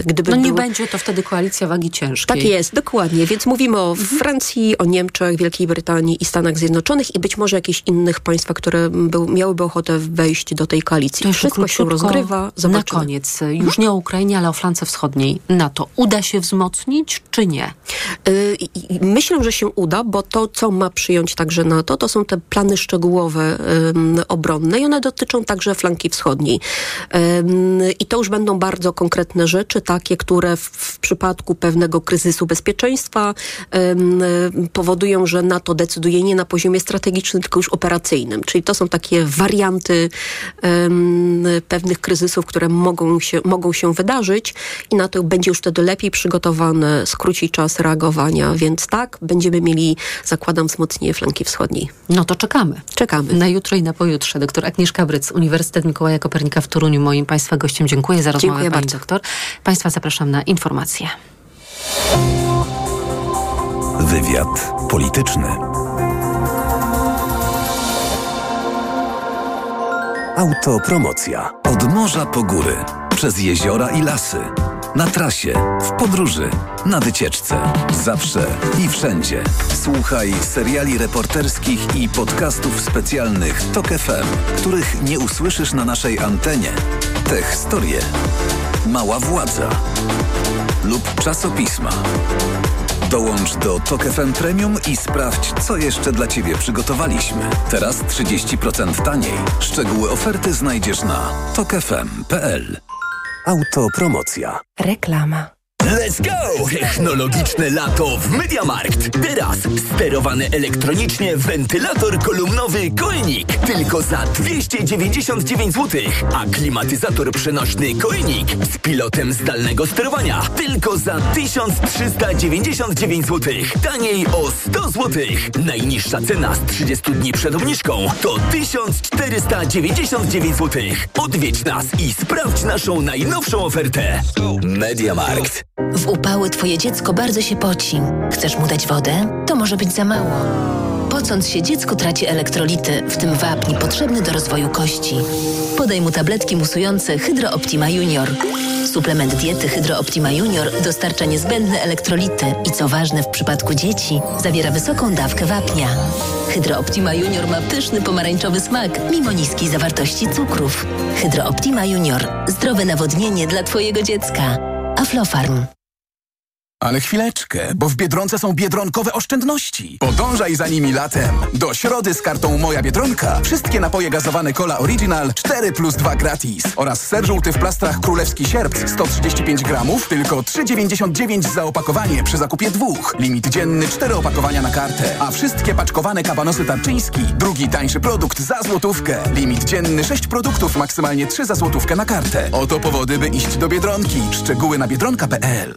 Speaker 5: y, gdyby No nie było... będzie to wtedy koalicja wagi ciężkiej ciężkiej.
Speaker 14: Tak jest, dokładnie. Więc mówimy o. Francji, o Niemczech, Wielkiej Brytanii i Stanach Zjednoczonych i być może jakichś innych państwach, które był, miałyby ochotę wejść do tej koalicji.
Speaker 5: To
Speaker 14: Wszystko się rozgrywa.
Speaker 5: Zobaczymy. Na koniec, już nie o Ukrainie, ale o flance wschodniej. NATO uda się wzmocnić, czy nie?
Speaker 14: Y, myślę, że się uda, bo to, co ma przyjąć także NATO, to są te plany szczegółowe obronne i one dotyczą także flanki wschodniej. I to już będą bardzo konkretne rzeczy, takie, które w, w przypadku pewnego pewnego kryzysu bezpieczeństwa powodują, że NATO decyduje nie na poziomie strategicznym, tylko już operacyjnym. Czyli to są takie warianty pewnych kryzysów, które mogą się, mogą się wydarzyć i NATO będzie już wtedy lepiej przygotowane, skróci czas reagowania, więc tak, będziemy mieli, zakładam, wzmocnienie flanki wschodniej.
Speaker 5: No to czekamy.
Speaker 14: Czekamy.
Speaker 5: Na jutro i na pojutrze. Doktor Agnieszka Bryc, Uniwersytet Mikołaja Kopernika w Toruniu, moim Państwa gościem. Dziękuję za rozmowę,
Speaker 14: Dziękuję
Speaker 5: Pani
Speaker 14: bardzo.
Speaker 5: doktor. Państwa zapraszam na informacje.
Speaker 13: Wywiad polityczny. Autopromocja. Od morza po góry, przez jeziora i lasy. Na trasie, w podróży, na wycieczce. Zawsze i wszędzie. Słuchaj seriali reporterskich i podcastów specjalnych TOK FM, których nie usłyszysz na naszej antenie. Te historie. Mała władza. Lub czasopisma. Dołącz do TOK FM Premium i sprawdź, co jeszcze dla Ciebie przygotowaliśmy. Teraz 30% taniej. Szczegóły oferty znajdziesz na tokefm.pl. Autopromocja.
Speaker 15: Reklama.
Speaker 16: Let's go! Technologiczne lato w Mediamarkt. Teraz sterowany elektronicznie wentylator kolumnowy Koenig. Tylko za 299 zł. A klimatyzator przenośny Koenig z pilotem zdalnego sterowania. Tylko za 1399 zł. Taniej o 100 zł. Najniższa cena z 30 dni przed obniżką to 1499 zł. Odwiedź nas i sprawdź naszą najnowszą ofertę. Mediamarkt.
Speaker 17: W upały twoje dziecko bardzo się poci. Chcesz mu dać wodę? To może być za mało. Pocąc się, dziecko traci elektrolity, w tym wapń potrzebny do rozwoju kości. Podaj mu tabletki musujące Hydro Optima Junior. Suplement diety Hydro Optima Junior dostarcza niezbędne elektrolity i co ważne w przypadku dzieci, zawiera wysoką dawkę wapnia. Hydro Optima Junior ma pyszny pomarańczowy smak, mimo niskiej zawartości cukrów. Hydro Optima Junior. Zdrowe nawodnienie dla twojego dziecka. Aflofarm.
Speaker 18: Ale chwileczkę, bo w Biedronce są biedronkowe oszczędności. Podążaj za nimi latem. Do środy z kartą Moja Biedronka wszystkie napoje gazowane Cola Original 4 plus 2 gratis. Oraz ser żółty w plastrach Królewski Sierp 135 gramów, tylko 3,99 za opakowanie przy zakupie dwóch. Limit dzienny 4 opakowania na kartę. A wszystkie paczkowane kabanosy Tarczyński, drugi tańszy produkt za złotówkę. Limit dzienny 6 produktów, maksymalnie 3 za złotówkę na kartę. Oto powody, by iść do Biedronki. Szczegóły na biedronka.pl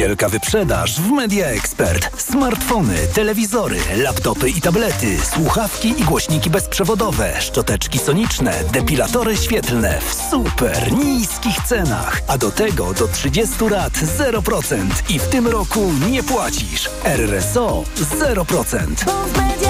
Speaker 13: Wielka wyprzedaż w Media Expert. Smartfony, telewizory, laptopy i tablety, słuchawki i głośniki bezprzewodowe, szczoteczki soniczne, depilatory świetlne w super niskich cenach. A do tego do 30 lat 0% i w tym roku nie płacisz. RSO 0%.
Speaker 19: Bo w media.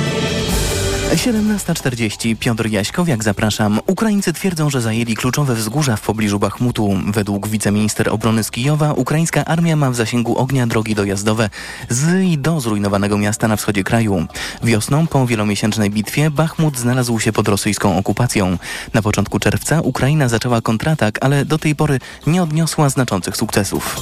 Speaker 4: 17.40. Piotr Jaśkowiak, zapraszam. Ukraińcy twierdzą, że zajęli kluczowe wzgórza w pobliżu Bachmutu. Według wiceminister obrony z Kijowa, ukraińska armia ma w zasięgu ognia drogi dojazdowe z i do zrujnowanego miasta na wschodzie kraju. Wiosną, po wielomiesięcznej bitwie, Bachmut znalazł się pod rosyjską okupacją. Na początku czerwca Ukraina zaczęła kontratak, ale do tej pory nie odniosła znaczących sukcesów.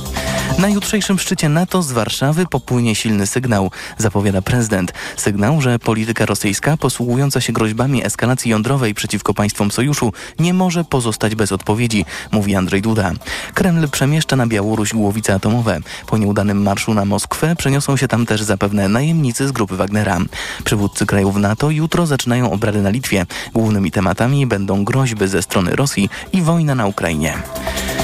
Speaker 4: Na jutrzejszym szczycie NATO z Warszawy popłynie silny sygnał, zapowiada prezydent. Sygnał, że polityka rosyjska posługująca się groźbami eskalacji jądrowej przeciwko państwom sojuszu nie może pozostać bez odpowiedzi, mówi Andrzej Duda. Kreml przemieszcza na Białoruś głowice atomowe. Po nieudanym marszu na Moskwę przeniosą się tam też zapewne najemnicy z grupy Wagnera. Przywódcy krajów NATO jutro zaczynają obrady na Litwie. Głównymi tematami będą groźby ze strony Rosji i wojna na Ukrainie.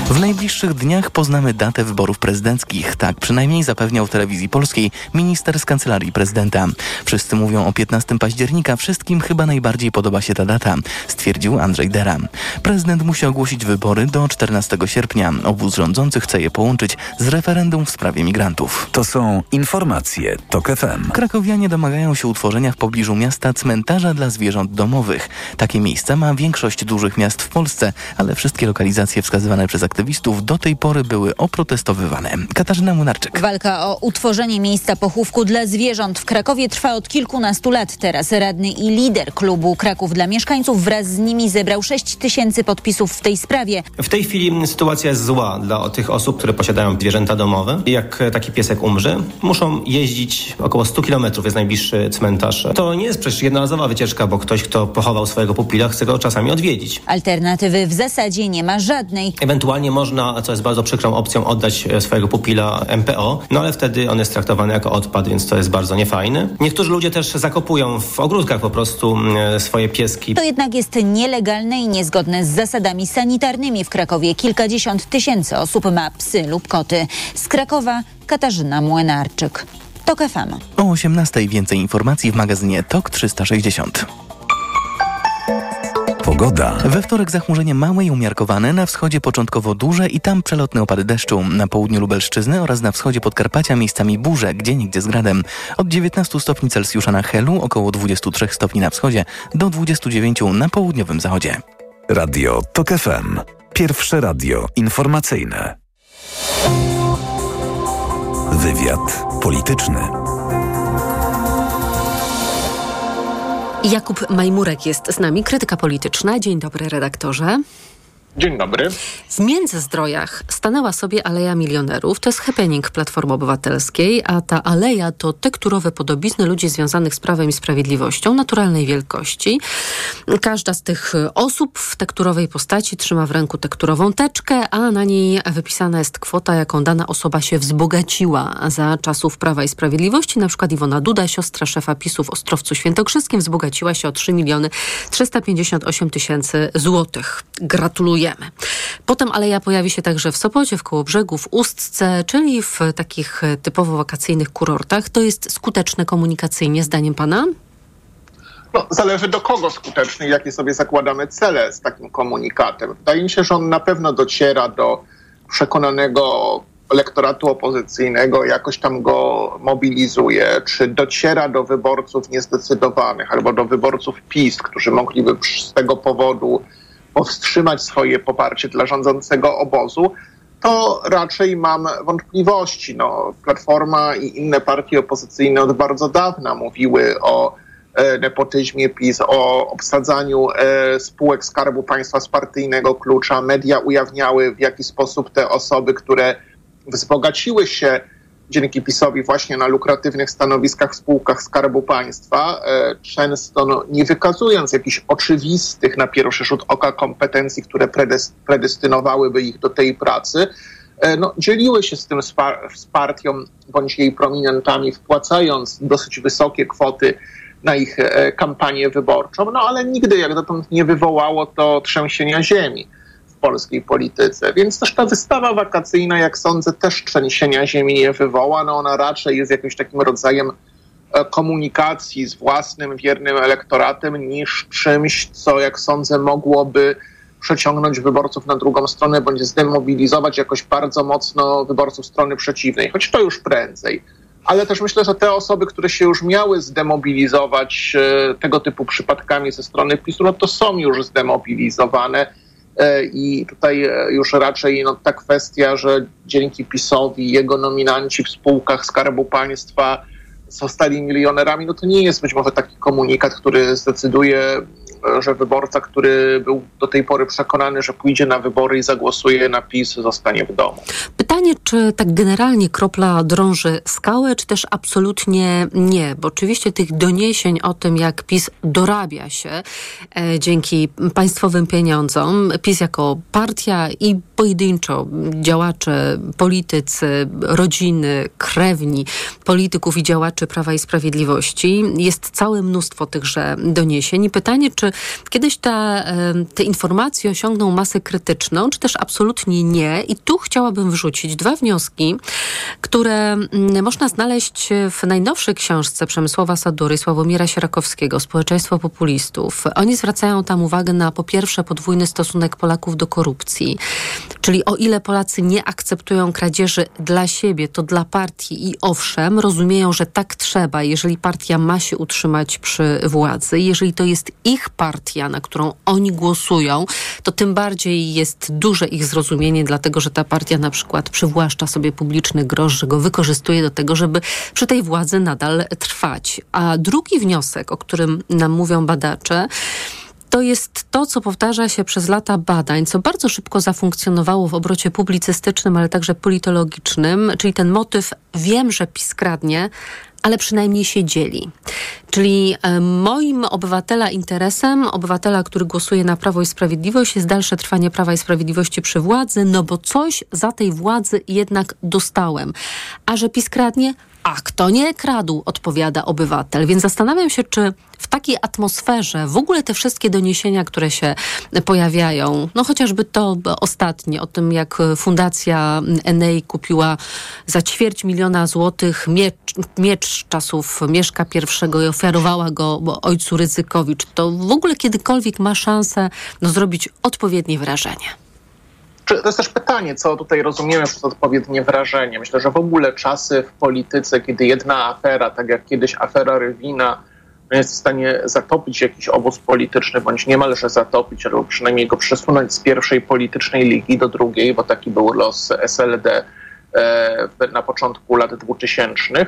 Speaker 4: W najbliższych dniach poznamy datę wyborów prezydenckich. Tak przynajmniej zapewniał telewizji polskiej minister z kancelarii prezydenta. Wszyscy mówią o 15 października, wszystkim chyba najbardziej podoba się ta data, stwierdził Andrzej Dera. Prezydent musi ogłosić wybory do 14 sierpnia. Obóz rządzący chce je połączyć z referendum w sprawie migrantów.
Speaker 13: To są informacje TOK FM.
Speaker 4: Krakowianie domagają się utworzenia w pobliżu miasta cmentarza dla zwierząt domowych. Takie miejsca ma większość dużych miast w Polsce, ale wszystkie lokalizacje wskazywane przez aktywistów do tej pory były oprotestowywane. Katarzyna Munarczyk.
Speaker 20: Walka o utworzenie miejsca pochówku dla zwierząt w Krakowie trwa od kilkunastu lat. Teraz radny i lider klubu Kraków dla mieszkańców wraz z nimi zebrał 6 tysięcy podpisów w tej sprawie.
Speaker 21: W tej chwili sytuacja jest zła dla tych osób, które posiadają zwierzęta domowe. Jak taki piesek umrze, muszą jeździć około 100 kilometrów, jest najbliższy cmentarz. To nie jest przecież jednorazowa wycieczka, bo ktoś, kto pochował swojego pupila, chce go czasami odwiedzić.
Speaker 20: Alternatywy w zasadzie nie ma żadnej.
Speaker 21: Ewentualnie można, co jest bardzo przykrą opcją, oddać e, swojego pupila MPO, no ale wtedy on jest traktowany jako odpad, więc to jest bardzo niefajne. Niektórzy ludzie też zakopują w ogródkach po prostu mm, swoje pieski.
Speaker 20: To jednak jest nielegalne i niezgodne z zasadami sanitarnymi w Krakowie. Kilkadziesiąt tysięcy osób ma psy lub koty. Z Krakowa Katarzyna Młynarczyk. TOK FM.
Speaker 4: O 18 więcej informacji w magazynie TOK 360.
Speaker 13: Pogoda.
Speaker 4: We wtorek zachmurzenie małe i umiarkowane, na wschodzie początkowo duże i tam przelotne opady deszczu. Na południu Lubelszczyzny oraz na wschodzie Podkarpacia miejscami burze, gdzie nigdzie z gradem. Od 19 stopni Celsjusza na Helu, około 23 stopni na wschodzie, do 29 na południowym zachodzie.
Speaker 13: Radio TOK FM. Pierwsze radio informacyjne. Wywiad polityczny.
Speaker 5: Jakub Majmurek jest z nami, krytyka polityczna. Dzień dobry, redaktorze.
Speaker 22: Dzień dobry.
Speaker 5: W Międzyzdrojach stanęła sobie Aleja Milionerów. To jest happening Platformy Obywatelskiej, a ta aleja to tekturowe podobizny ludzi związanych z Prawem i Sprawiedliwością naturalnej wielkości. Każda z tych osób w tekturowej postaci trzyma w ręku tekturową teczkę, a na niej wypisana jest kwota, jaką dana osoba się wzbogaciła za czasów Prawa i Sprawiedliwości. Na przykład Iwona Duda, siostra szefa PiSu w Ostrowcu Świętokrzyskim, wzbogaciła się o 3 miliony 358 tysięcy złotych. Gratuluję. Potem aleja pojawi się także w Sopocie, w Kołobrzegu, w Ustce, czyli w takich typowo wakacyjnych kurortach. To jest skuteczne komunikacyjnie, zdaniem pana?
Speaker 22: No, zależy do kogo skuteczny i jakie sobie zakładamy cele z takim komunikatem. Wydaje mi się, że on na pewno dociera do przekonanego elektoratu opozycyjnego, jakoś tam go mobilizuje, czy dociera do wyborców niezdecydowanych albo do wyborców PiS, którzy mogliby z tego powodu powstrzymać swoje poparcie dla rządzącego obozu, to raczej mam wątpliwości. No, Platforma i inne partie opozycyjne od bardzo dawna mówiły o e, nepotyzmie PiS, o obsadzaniu e, spółek Skarbu Państwa z partyjnego klucza. Media ujawniały, w jaki sposób te osoby, które wzbogaciły się dzięki PiSowi właśnie na lukratywnych stanowiskach w spółkach Skarbu Państwa, e, często no, nie wykazując jakichś oczywistych na pierwszy rzut oka kompetencji, które predestynowałyby ich do tej pracy, e, no, dzieliły się z tym z partią bądź jej prominentami, wpłacając dosyć wysokie kwoty na ich e, kampanię wyborczą, no ale nigdy jak dotąd nie wywołało to trzęsienia ziemi polskiej polityce. Więc też ta wystawa wakacyjna, jak sądzę, też trzęsienia ziemi nie wywoła. No ona raczej jest jakimś takim rodzajem e, komunikacji z własnym wiernym elektoratem niż czymś, co jak sądzę mogłoby przeciągnąć wyborców na drugą stronę bądź zdemobilizować jakoś bardzo mocno wyborców strony przeciwnej, choć to już prędzej. Ale też myślę, że te osoby, które się już miały zdemobilizować e, tego typu przypadkami ze strony PiSu, no to są już zdemobilizowane I tutaj e, już raczej no, ta kwestia, że dzięki PiSowi jego nominanci w spółkach Skarbu Państwa zostali milionerami, no to nie jest być może taki komunikat, który zdecyduje, e, że wyborca, który był do tej pory przekonany, że pójdzie na wybory i zagłosuje na PiS, zostanie w domu.
Speaker 5: Pytanie czy tak generalnie kropla drąży skałę, czy też absolutnie nie, bo oczywiście tych doniesień o tym, jak PiS dorabia się e, dzięki państwowym pieniądzom, PiS jako partia i pojedynczo działacze, politycy, rodziny, krewni polityków i działaczy Prawa i Sprawiedliwości, jest całe mnóstwo tychże doniesień. I pytanie, czy kiedyś ta, te informacje osiągną masę krytyczną, czy też absolutnie nie. I tu chciałabym wrzucić dwa wnioski, które mm, można znaleźć w najnowszej książce Przemysłowa Sadury Sławomira Sierakowskiego, Społeczeństwo Populistów. Oni zwracają tam uwagę na po pierwsze podwójny stosunek Polaków do korupcji, czyli o ile Polacy nie akceptują kradzieży dla siebie, to dla partii i owszem, rozumieją, że tak trzeba, jeżeli partia ma się utrzymać przy władzy, jeżeli to jest ich partia, na którą oni głosują, to tym bardziej jest duże ich zrozumienie, dlatego że ta partia na przykład przywłaszcza sobie publiczny grosz, że go wykorzystuje do tego, żeby przy tej władzy nadal trwać. A drugi wniosek, o którym nam mówią badacze, to jest to, co powtarza się przez lata badań, co bardzo szybko zafunkcjonowało w obrocie publicystycznym, ale także politologicznym, czyli ten motyw wiem, że PiS kradnie, ale przynajmniej się dzieli. Czyli e, moim obywatela interesem, obywatela, który głosuje na Prawo i Sprawiedliwość, jest dalsze trwanie Prawa i Sprawiedliwości przy władzy, no bo coś za tej władzy jednak dostałem. A że PiS kradnie, a kto nie kradł, odpowiada obywatel. Więc zastanawiam się, czy w takiej atmosferze w ogóle te wszystkie doniesienia, które się pojawiają, no chociażby to ostatnie, o tym jak Fundacja Enei kupiła za ćwierć miliona złotych miecz, miecz czasów Mieszka I i ofiarowała go ojcu Ryzykowicz, to w ogóle kiedykolwiek ma szansę no, zrobić odpowiednie wrażenie.
Speaker 22: To jest też pytanie, co tutaj rozumiemy przez odpowiednie wrażenie. Myślę, że w ogóle czasy w polityce, kiedy jedna afera, tak jak kiedyś afera Rywina, jest w stanie zatopić jakiś obóz polityczny, bądź niemalże zatopić, albo przynajmniej go przesunąć z pierwszej politycznej ligi do drugiej, bo taki był los SLD e, na początku lat 2000,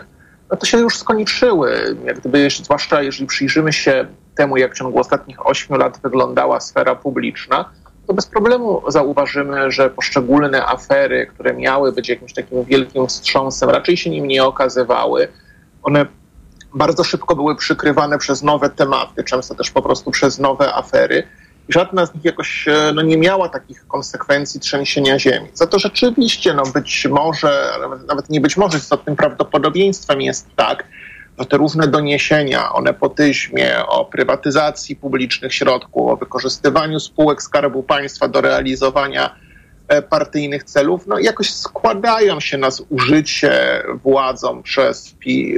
Speaker 22: no to się już skończyły. Jak gdyby, zwłaszcza jeżeli przyjrzymy się temu, jak w ciągu ostatnich ośmiu lat wyglądała sfera publiczna, to bez problemu zauważymy, że poszczególne afery, które miały być jakimś takim wielkim wstrząsem, raczej się nim nie okazywały. One bardzo szybko były przykrywane przez nowe tematy, często też po prostu przez nowe afery. I żadna z nich jakoś e, no, nie miała takich konsekwencji trzęsienia ziemi. Za to rzeczywiście, no być może, nawet nie być może, istotnym prawdopodobieństwem jest tak, że te różne doniesienia o nepotyzmie, o prywatyzacji publicznych środków, o wykorzystywaniu spółek Skarbu Państwa do realizowania e, partyjnych celów, no jakoś składają się na zużycie władzą przez PI,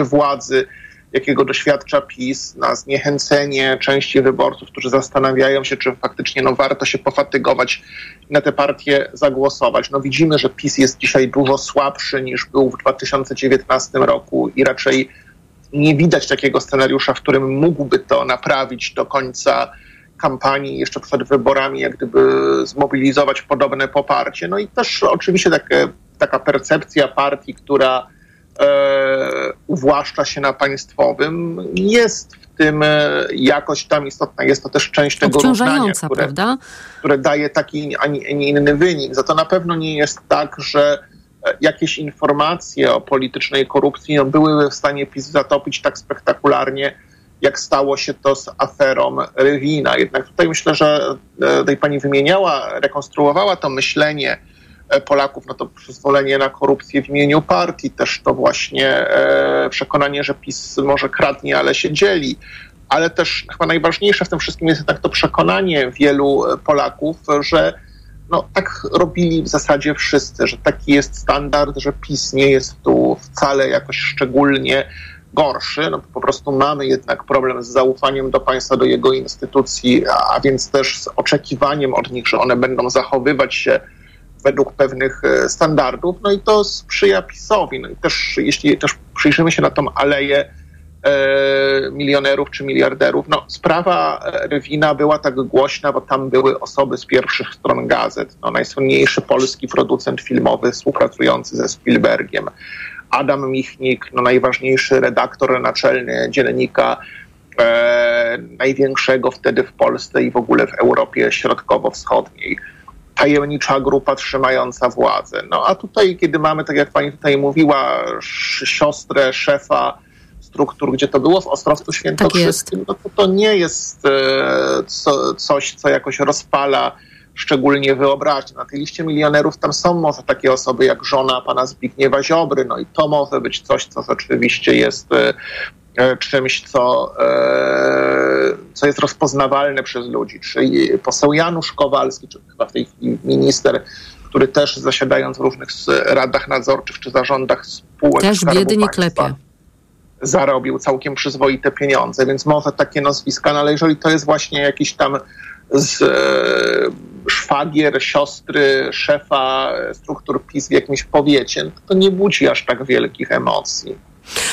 Speaker 22: e, władzy jakiego doświadcza PiS, na zniechęcenie części wyborców, którzy zastanawiają się, czy faktycznie no, warto się pofatygować na te partie zagłosować. No, widzimy, że PiS jest dzisiaj dużo słabszy niż był w 2019 roku i raczej nie widać takiego scenariusza, w którym mógłby to naprawić do końca kampanii, jeszcze przed wyborami, jak gdyby zmobilizować podobne poparcie. No i też oczywiście takie, taka percepcja partii, która uwłaszcza się na państwowym, jest w tym e, jakoś tam istotna. Jest to też część tego równania, które,
Speaker 5: prawda?
Speaker 22: które daje taki, a nie inny wynik. Za to na pewno nie jest tak, że e, jakieś informacje o politycznej korupcji no, były w stanie PiS zatopić tak spektakularnie, jak stało się to z aferą Rywina. Jednak tutaj myślę, że e, tutaj pani wymieniała, rekonstruowała to myślenie E, Polaków, no to przyzwolenie na korupcję w imieniu partii, też to właśnie e, przekonanie, że PiS może kradnie, ale się dzieli. Ale też chyba najważniejsze w tym wszystkim jest jednak to przekonanie wielu Polaków, że no, tak robili w zasadzie wszyscy, że taki jest standard, że PiS nie jest tu wcale jakoś szczególnie gorszy. No, po prostu mamy jednak problem z zaufaniem do państwa, do jego instytucji, a więc też z oczekiwaniem od nich, że one będą zachowywać się według pewnych e, standardów, no i to sprzyja PiSowi. No i też, jeśli też przyjrzymy się na tą aleję e, milionerów czy miliarderów, no sprawa Rywina była tak głośna, bo tam były osoby z pierwszych stron gazet. No, najsłynniejszy polski producent filmowy współpracujący ze Spielbergiem, Adam Michnik, no, najważniejszy redaktor naczelny dziennika e, największego wtedy w Polsce i w ogóle w Europie Środkowo-Wschodniej tajemnicza grupa trzymająca władzę. No a tutaj, kiedy mamy, tak jak pani tutaj mówiła, siostrę szefa struktur, gdzie to było w Ostrowcu Świętokrzyskim, no to to nie jest e, co, coś, co jakoś rozpala szczególnie wyobraźnię. Na tej liście milionerów tam są może takie osoby jak żona pana Zbigniewa Ziobry, no i to może być coś, co rzeczywiście jest e, czymś, co, e, co jest rozpoznawalne przez ludzi. Czyli poseł Janusz Kowalski, czy chyba w tej chwili minister, który też zasiadając w różnych radach nadzorczych czy zarządach spółek
Speaker 5: Też biedy nie klepie.
Speaker 22: zarobił całkiem przyzwoite pieniądze, więc może takie nazwiska, no ale jeżeli to jest właśnie jakiś tam z e, szwagier, siostry, szefa e, struktur PiS w jakimś powiecie, no to nie budzi aż tak wielkich emocji.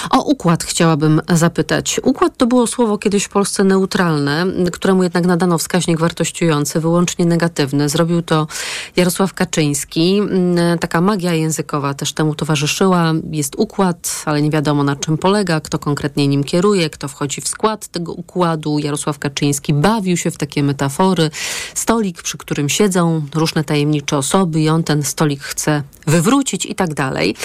Speaker 5: O układ chciałabym zapytać. Układ to było słowo kiedyś w Polsce neutralne, któremu jednak nadano wskaźnik wartościujący, wyłącznie negatywny. Zrobił to Jarosław Kaczyński. Mm, Taka magia językowa też temu towarzyszyła. Jest układ, ale nie wiadomo na czym polega, kto konkretnie nim kieruje, kto wchodzi w skład tego układu. Jarosław Kaczyński bawił się w takie metafory. Stolik, przy którym siedzą różne tajemnicze osoby i on ten stolik chce wywrócić i tak dalej.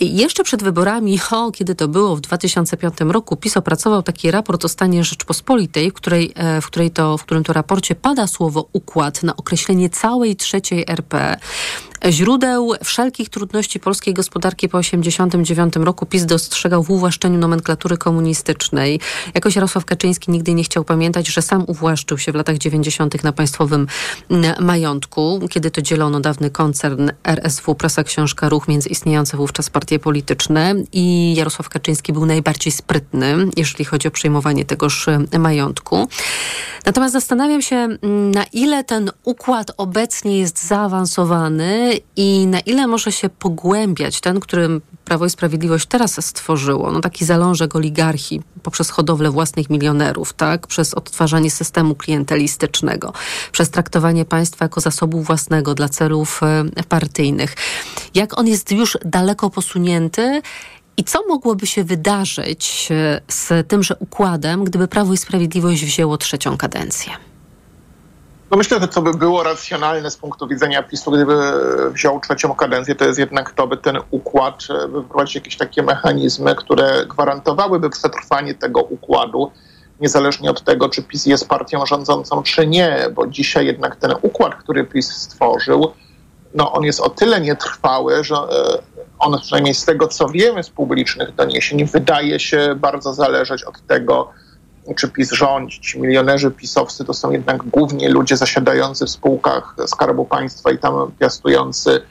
Speaker 5: I jeszcze przed wyborami, [LAUGHS] o, kiedy to było, w 2005 roku, PiS opracował taki raport o stanie Rzeczpospolitej, w, której, e, w, której to, w którym to raporcie pada słowo układ na określenie całej trzeciej RP. Źródeł wszelkich trudności polskiej gospodarki po 1989 roku PiS dostrzegał w uwłaszczeniu nomenklatury komunistycznej. Jakoś Jarosław Kaczyński nigdy nie chciał pamiętać, że sam uwłaszczył się w latach 90. na państwowym majątku, kiedy to dzielono dawny koncern RSW, Prasa Książka Ruch między istniejące wówczas partie polityczne i Jarosław Kaczyński był najbardziej sprytny, jeżeli chodzi o przejmowanie tegoż y, majątku. Natomiast zastanawiam się, na ile ten układ obecnie jest zaawansowany i na ile może się pogłębiać ten, który Prawo i Sprawiedliwość teraz stworzyło. No taki zalążek oligarchii poprzez hodowlę własnych milionerów, tak? Przez odtwarzanie systemu klientelistycznego, przez traktowanie państwa jako zasobu własnego dla celów e, partyjnych. Jak on jest już daleko posunięty i co mogłoby się wydarzyć e, z tymże układem, gdyby Prawo i Sprawiedliwość wzięło trzecią kadencję?
Speaker 22: No myślę, że co by było racjonalne z punktu widzenia PiSu, gdyby wziął trzecią kadencję, to jest jednak to, by ten układ, e, by wprowadzić jakieś takie mechanizmy, które gwarantowałyby przetrwanie tego układu, niezależnie od tego, czy PiS jest partią rządzącą, czy nie, bo dzisiaj jednak ten układ, który PiS stworzył, no on jest o tyle nietrwały, że e, on przynajmniej z tego, co wiemy z publicznych doniesień, wydaje się bardzo zależeć od tego, czy PiS rządzi. Ci milionerzy pisowscy to są jednak głównie ludzie zasiadający w spółkach Skarbu Państwa i tam piastujący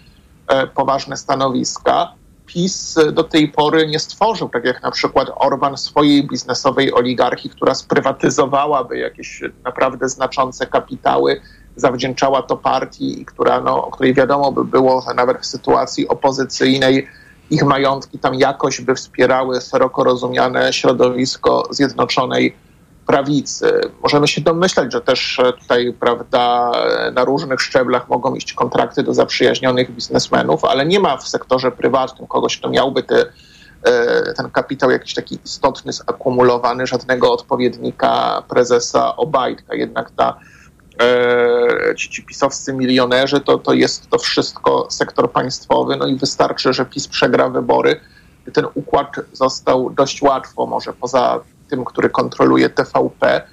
Speaker 22: e, poważne stanowiska. PiS do tej pory nie stworzył, tak jak na przykład Orban, swojej biznesowej oligarchii, która sprywatyzowałaby jakieś naprawdę znaczące kapitały, zawdzięczała to partii, która, no, o której wiadomo by było, że nawet w sytuacji opozycyjnej ich majątki tam jakoś by wspierały szeroko rozumiane środowisko Zjednoczonej Prawicy. Możemy się domyślać, że też e, tutaj, prawda, e, na różnych szczeblach mogą iść kontrakty do zaprzyjaźnionych biznesmenów, ale nie ma w sektorze prywatnym kogoś, kto miałby te, e, ten kapitał jakiś taki istotny, zakumulowany, żadnego odpowiednika prezesa Obajtka. Jednak ta ci, ci pisowscy milionerzy, to, to jest to wszystko sektor państwowy, no i wystarczy, że PiS przegra wybory. Ten układ został dość łatwo, może poza tym, który kontroluje TVP, e,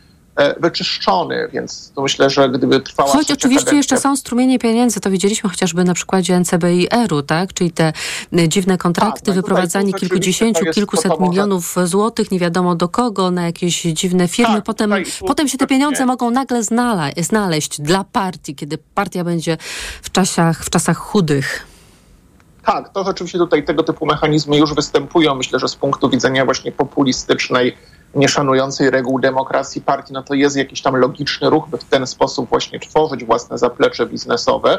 Speaker 22: wyczyszczony, więc to myślę, że gdyby trwała
Speaker 5: Choć oczywiście
Speaker 22: kadencja-
Speaker 5: jeszcze są strumienie pieniędzy, to widzieliśmy chociażby na przykładzie NCBIR-u, tak? Czyli te y, dziwne kontrakty,
Speaker 22: Tak, no
Speaker 5: wyprowadzanie kilkudziesięciu,
Speaker 22: to
Speaker 5: kilkuset
Speaker 22: to może-
Speaker 5: milionów złotych, nie wiadomo do kogo, na jakieś dziwne firmy.
Speaker 22: Tak,
Speaker 5: potem,
Speaker 22: tutaj-
Speaker 5: potem się te pieniądze mogą nagle znaleźć dla partii, kiedy partia będzie w czasach, w czasach chudych.
Speaker 22: Tak, to rzeczywiście tutaj tego typu mechanizmy już występują. Myślę, że z punktu widzenia właśnie populistycznej, nieszanującej reguł demokracji partii, no to jest jakiś tam logiczny ruch, by w ten sposób właśnie tworzyć własne zaplecze biznesowe.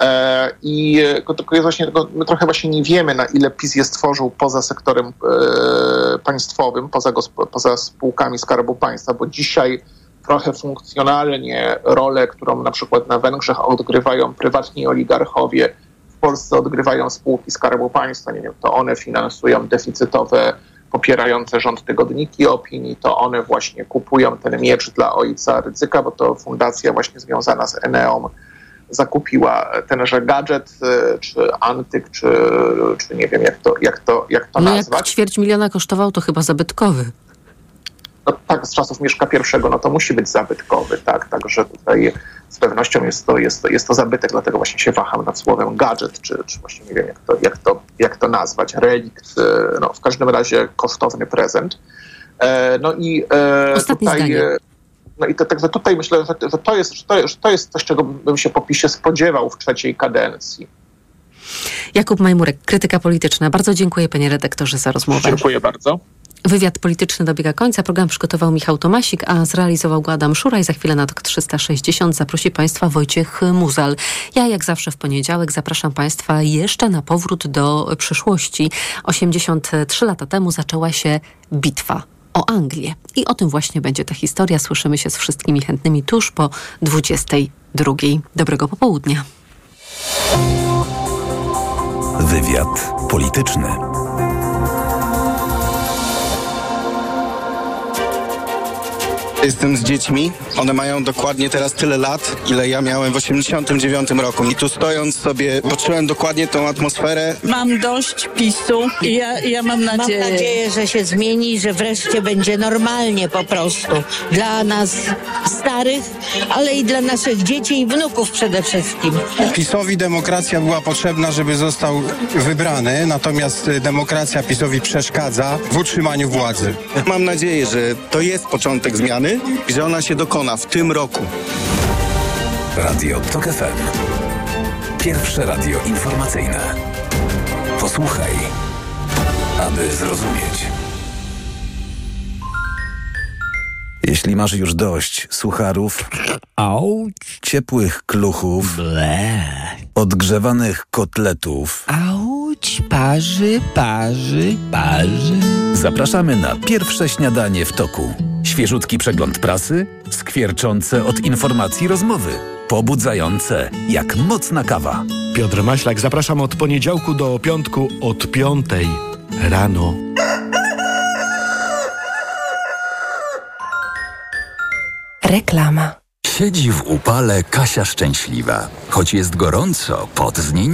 Speaker 22: E, I tylko jest właśnie, my trochę właśnie nie wiemy, na ile PiS je stworzył poza sektorem e, państwowym, poza, poza spółkami Skarbu Państwa, bo dzisiaj trochę funkcjonalnie rolę, którą na przykład na Węgrzech odgrywają prywatni oligarchowie, w Polsce odgrywają spółki Skarbu Państwa. Nie wiem, to one finansują deficytowe, popierające rząd tygodniki opinii, to one właśnie kupują ten miecz dla ojca Rydzyka, bo to fundacja właśnie związana z Eneą zakupiła tenże gadżet, e, czy antyk, czy, czy nie wiem jak to, jak to, jak to
Speaker 5: No jak
Speaker 22: nazwać.
Speaker 5: ćwierć miliona kosztował, to chyba zabytkowy.
Speaker 22: No, tak, z czasów Mieszka I, no to musi być zabytkowy, tak, także tutaj z pewnością jest to, jest to, jest to zabytek, dlatego właśnie się waham nad słowem gadżet, czy, czy właśnie nie wiem, jak to, jak to, jak to nazwać, relikt, e, no w każdym razie kosztowny prezent. E, no i e,
Speaker 5: Ostatnie
Speaker 22: tutaj...
Speaker 5: zdanie.
Speaker 22: e, No i to, także tutaj myślę, że, że, to jest, że, to, że to jest coś, czego bym się po PiSie spodziewał w trzeciej kadencji.
Speaker 5: Jakub Majmurek, krytyka polityczna. Bardzo dziękuję panie redaktorze za rozmowę.
Speaker 22: Dziękuję bardzo.
Speaker 5: Wywiad polityczny dobiega końca. Program przygotował Michał Tomasik, a zrealizował go Adam Szura i za chwilę na TOK 360 zaprosi Państwa Wojciech Muzal. Ja jak zawsze w poniedziałek zapraszam Państwa jeszcze na powrót do przyszłości. 83 lata temu zaczęła się bitwa o Anglię. I o tym właśnie będzie ta historia. Słyszymy się z wszystkimi chętnymi tuż po 22. Dobrego popołudnia.
Speaker 13: Wywiad polityczny.
Speaker 23: Jestem z dziećmi. One mają dokładnie teraz tyle lat, ile ja miałem w 89 roku. I tu stojąc sobie, poczułem dokładnie tą atmosferę.
Speaker 24: Mam dość PiSu i ja, ja mam nadzieję.
Speaker 25: Mam nadzieję, że się zmieni, że wreszcie będzie normalnie po prostu. Dla nas starych, ale i dla naszych dzieci i wnuków przede wszystkim.
Speaker 23: PiSowi demokracja była potrzebna, żeby został wybrany, natomiast y, demokracja PiSowi przeszkadza w utrzymaniu władzy. Mam nadzieję, że to jest początek zmiany że ona się dokona w tym roku.
Speaker 13: Radio TOK FM. Pierwsze radio informacyjne. Posłuchaj, aby zrozumieć. Jeśli masz już dość sucharów, Auć. ciepłych kluchów, odgrzewanych kotletów,
Speaker 26: Auć, parzy, parzy, parzy.
Speaker 13: zapraszamy na pierwsze śniadanie w toku. Świeżutki przegląd prasy, skwierczące od informacji rozmowy, pobudzające jak mocna kawa.
Speaker 27: Piotr Maślak, zapraszam od poniedziałku do piątku od piątej rano.
Speaker 28: Reklama.
Speaker 13: Siedzi w upale Kasia szczęśliwa. Choć jest gorąco, pot z niej nie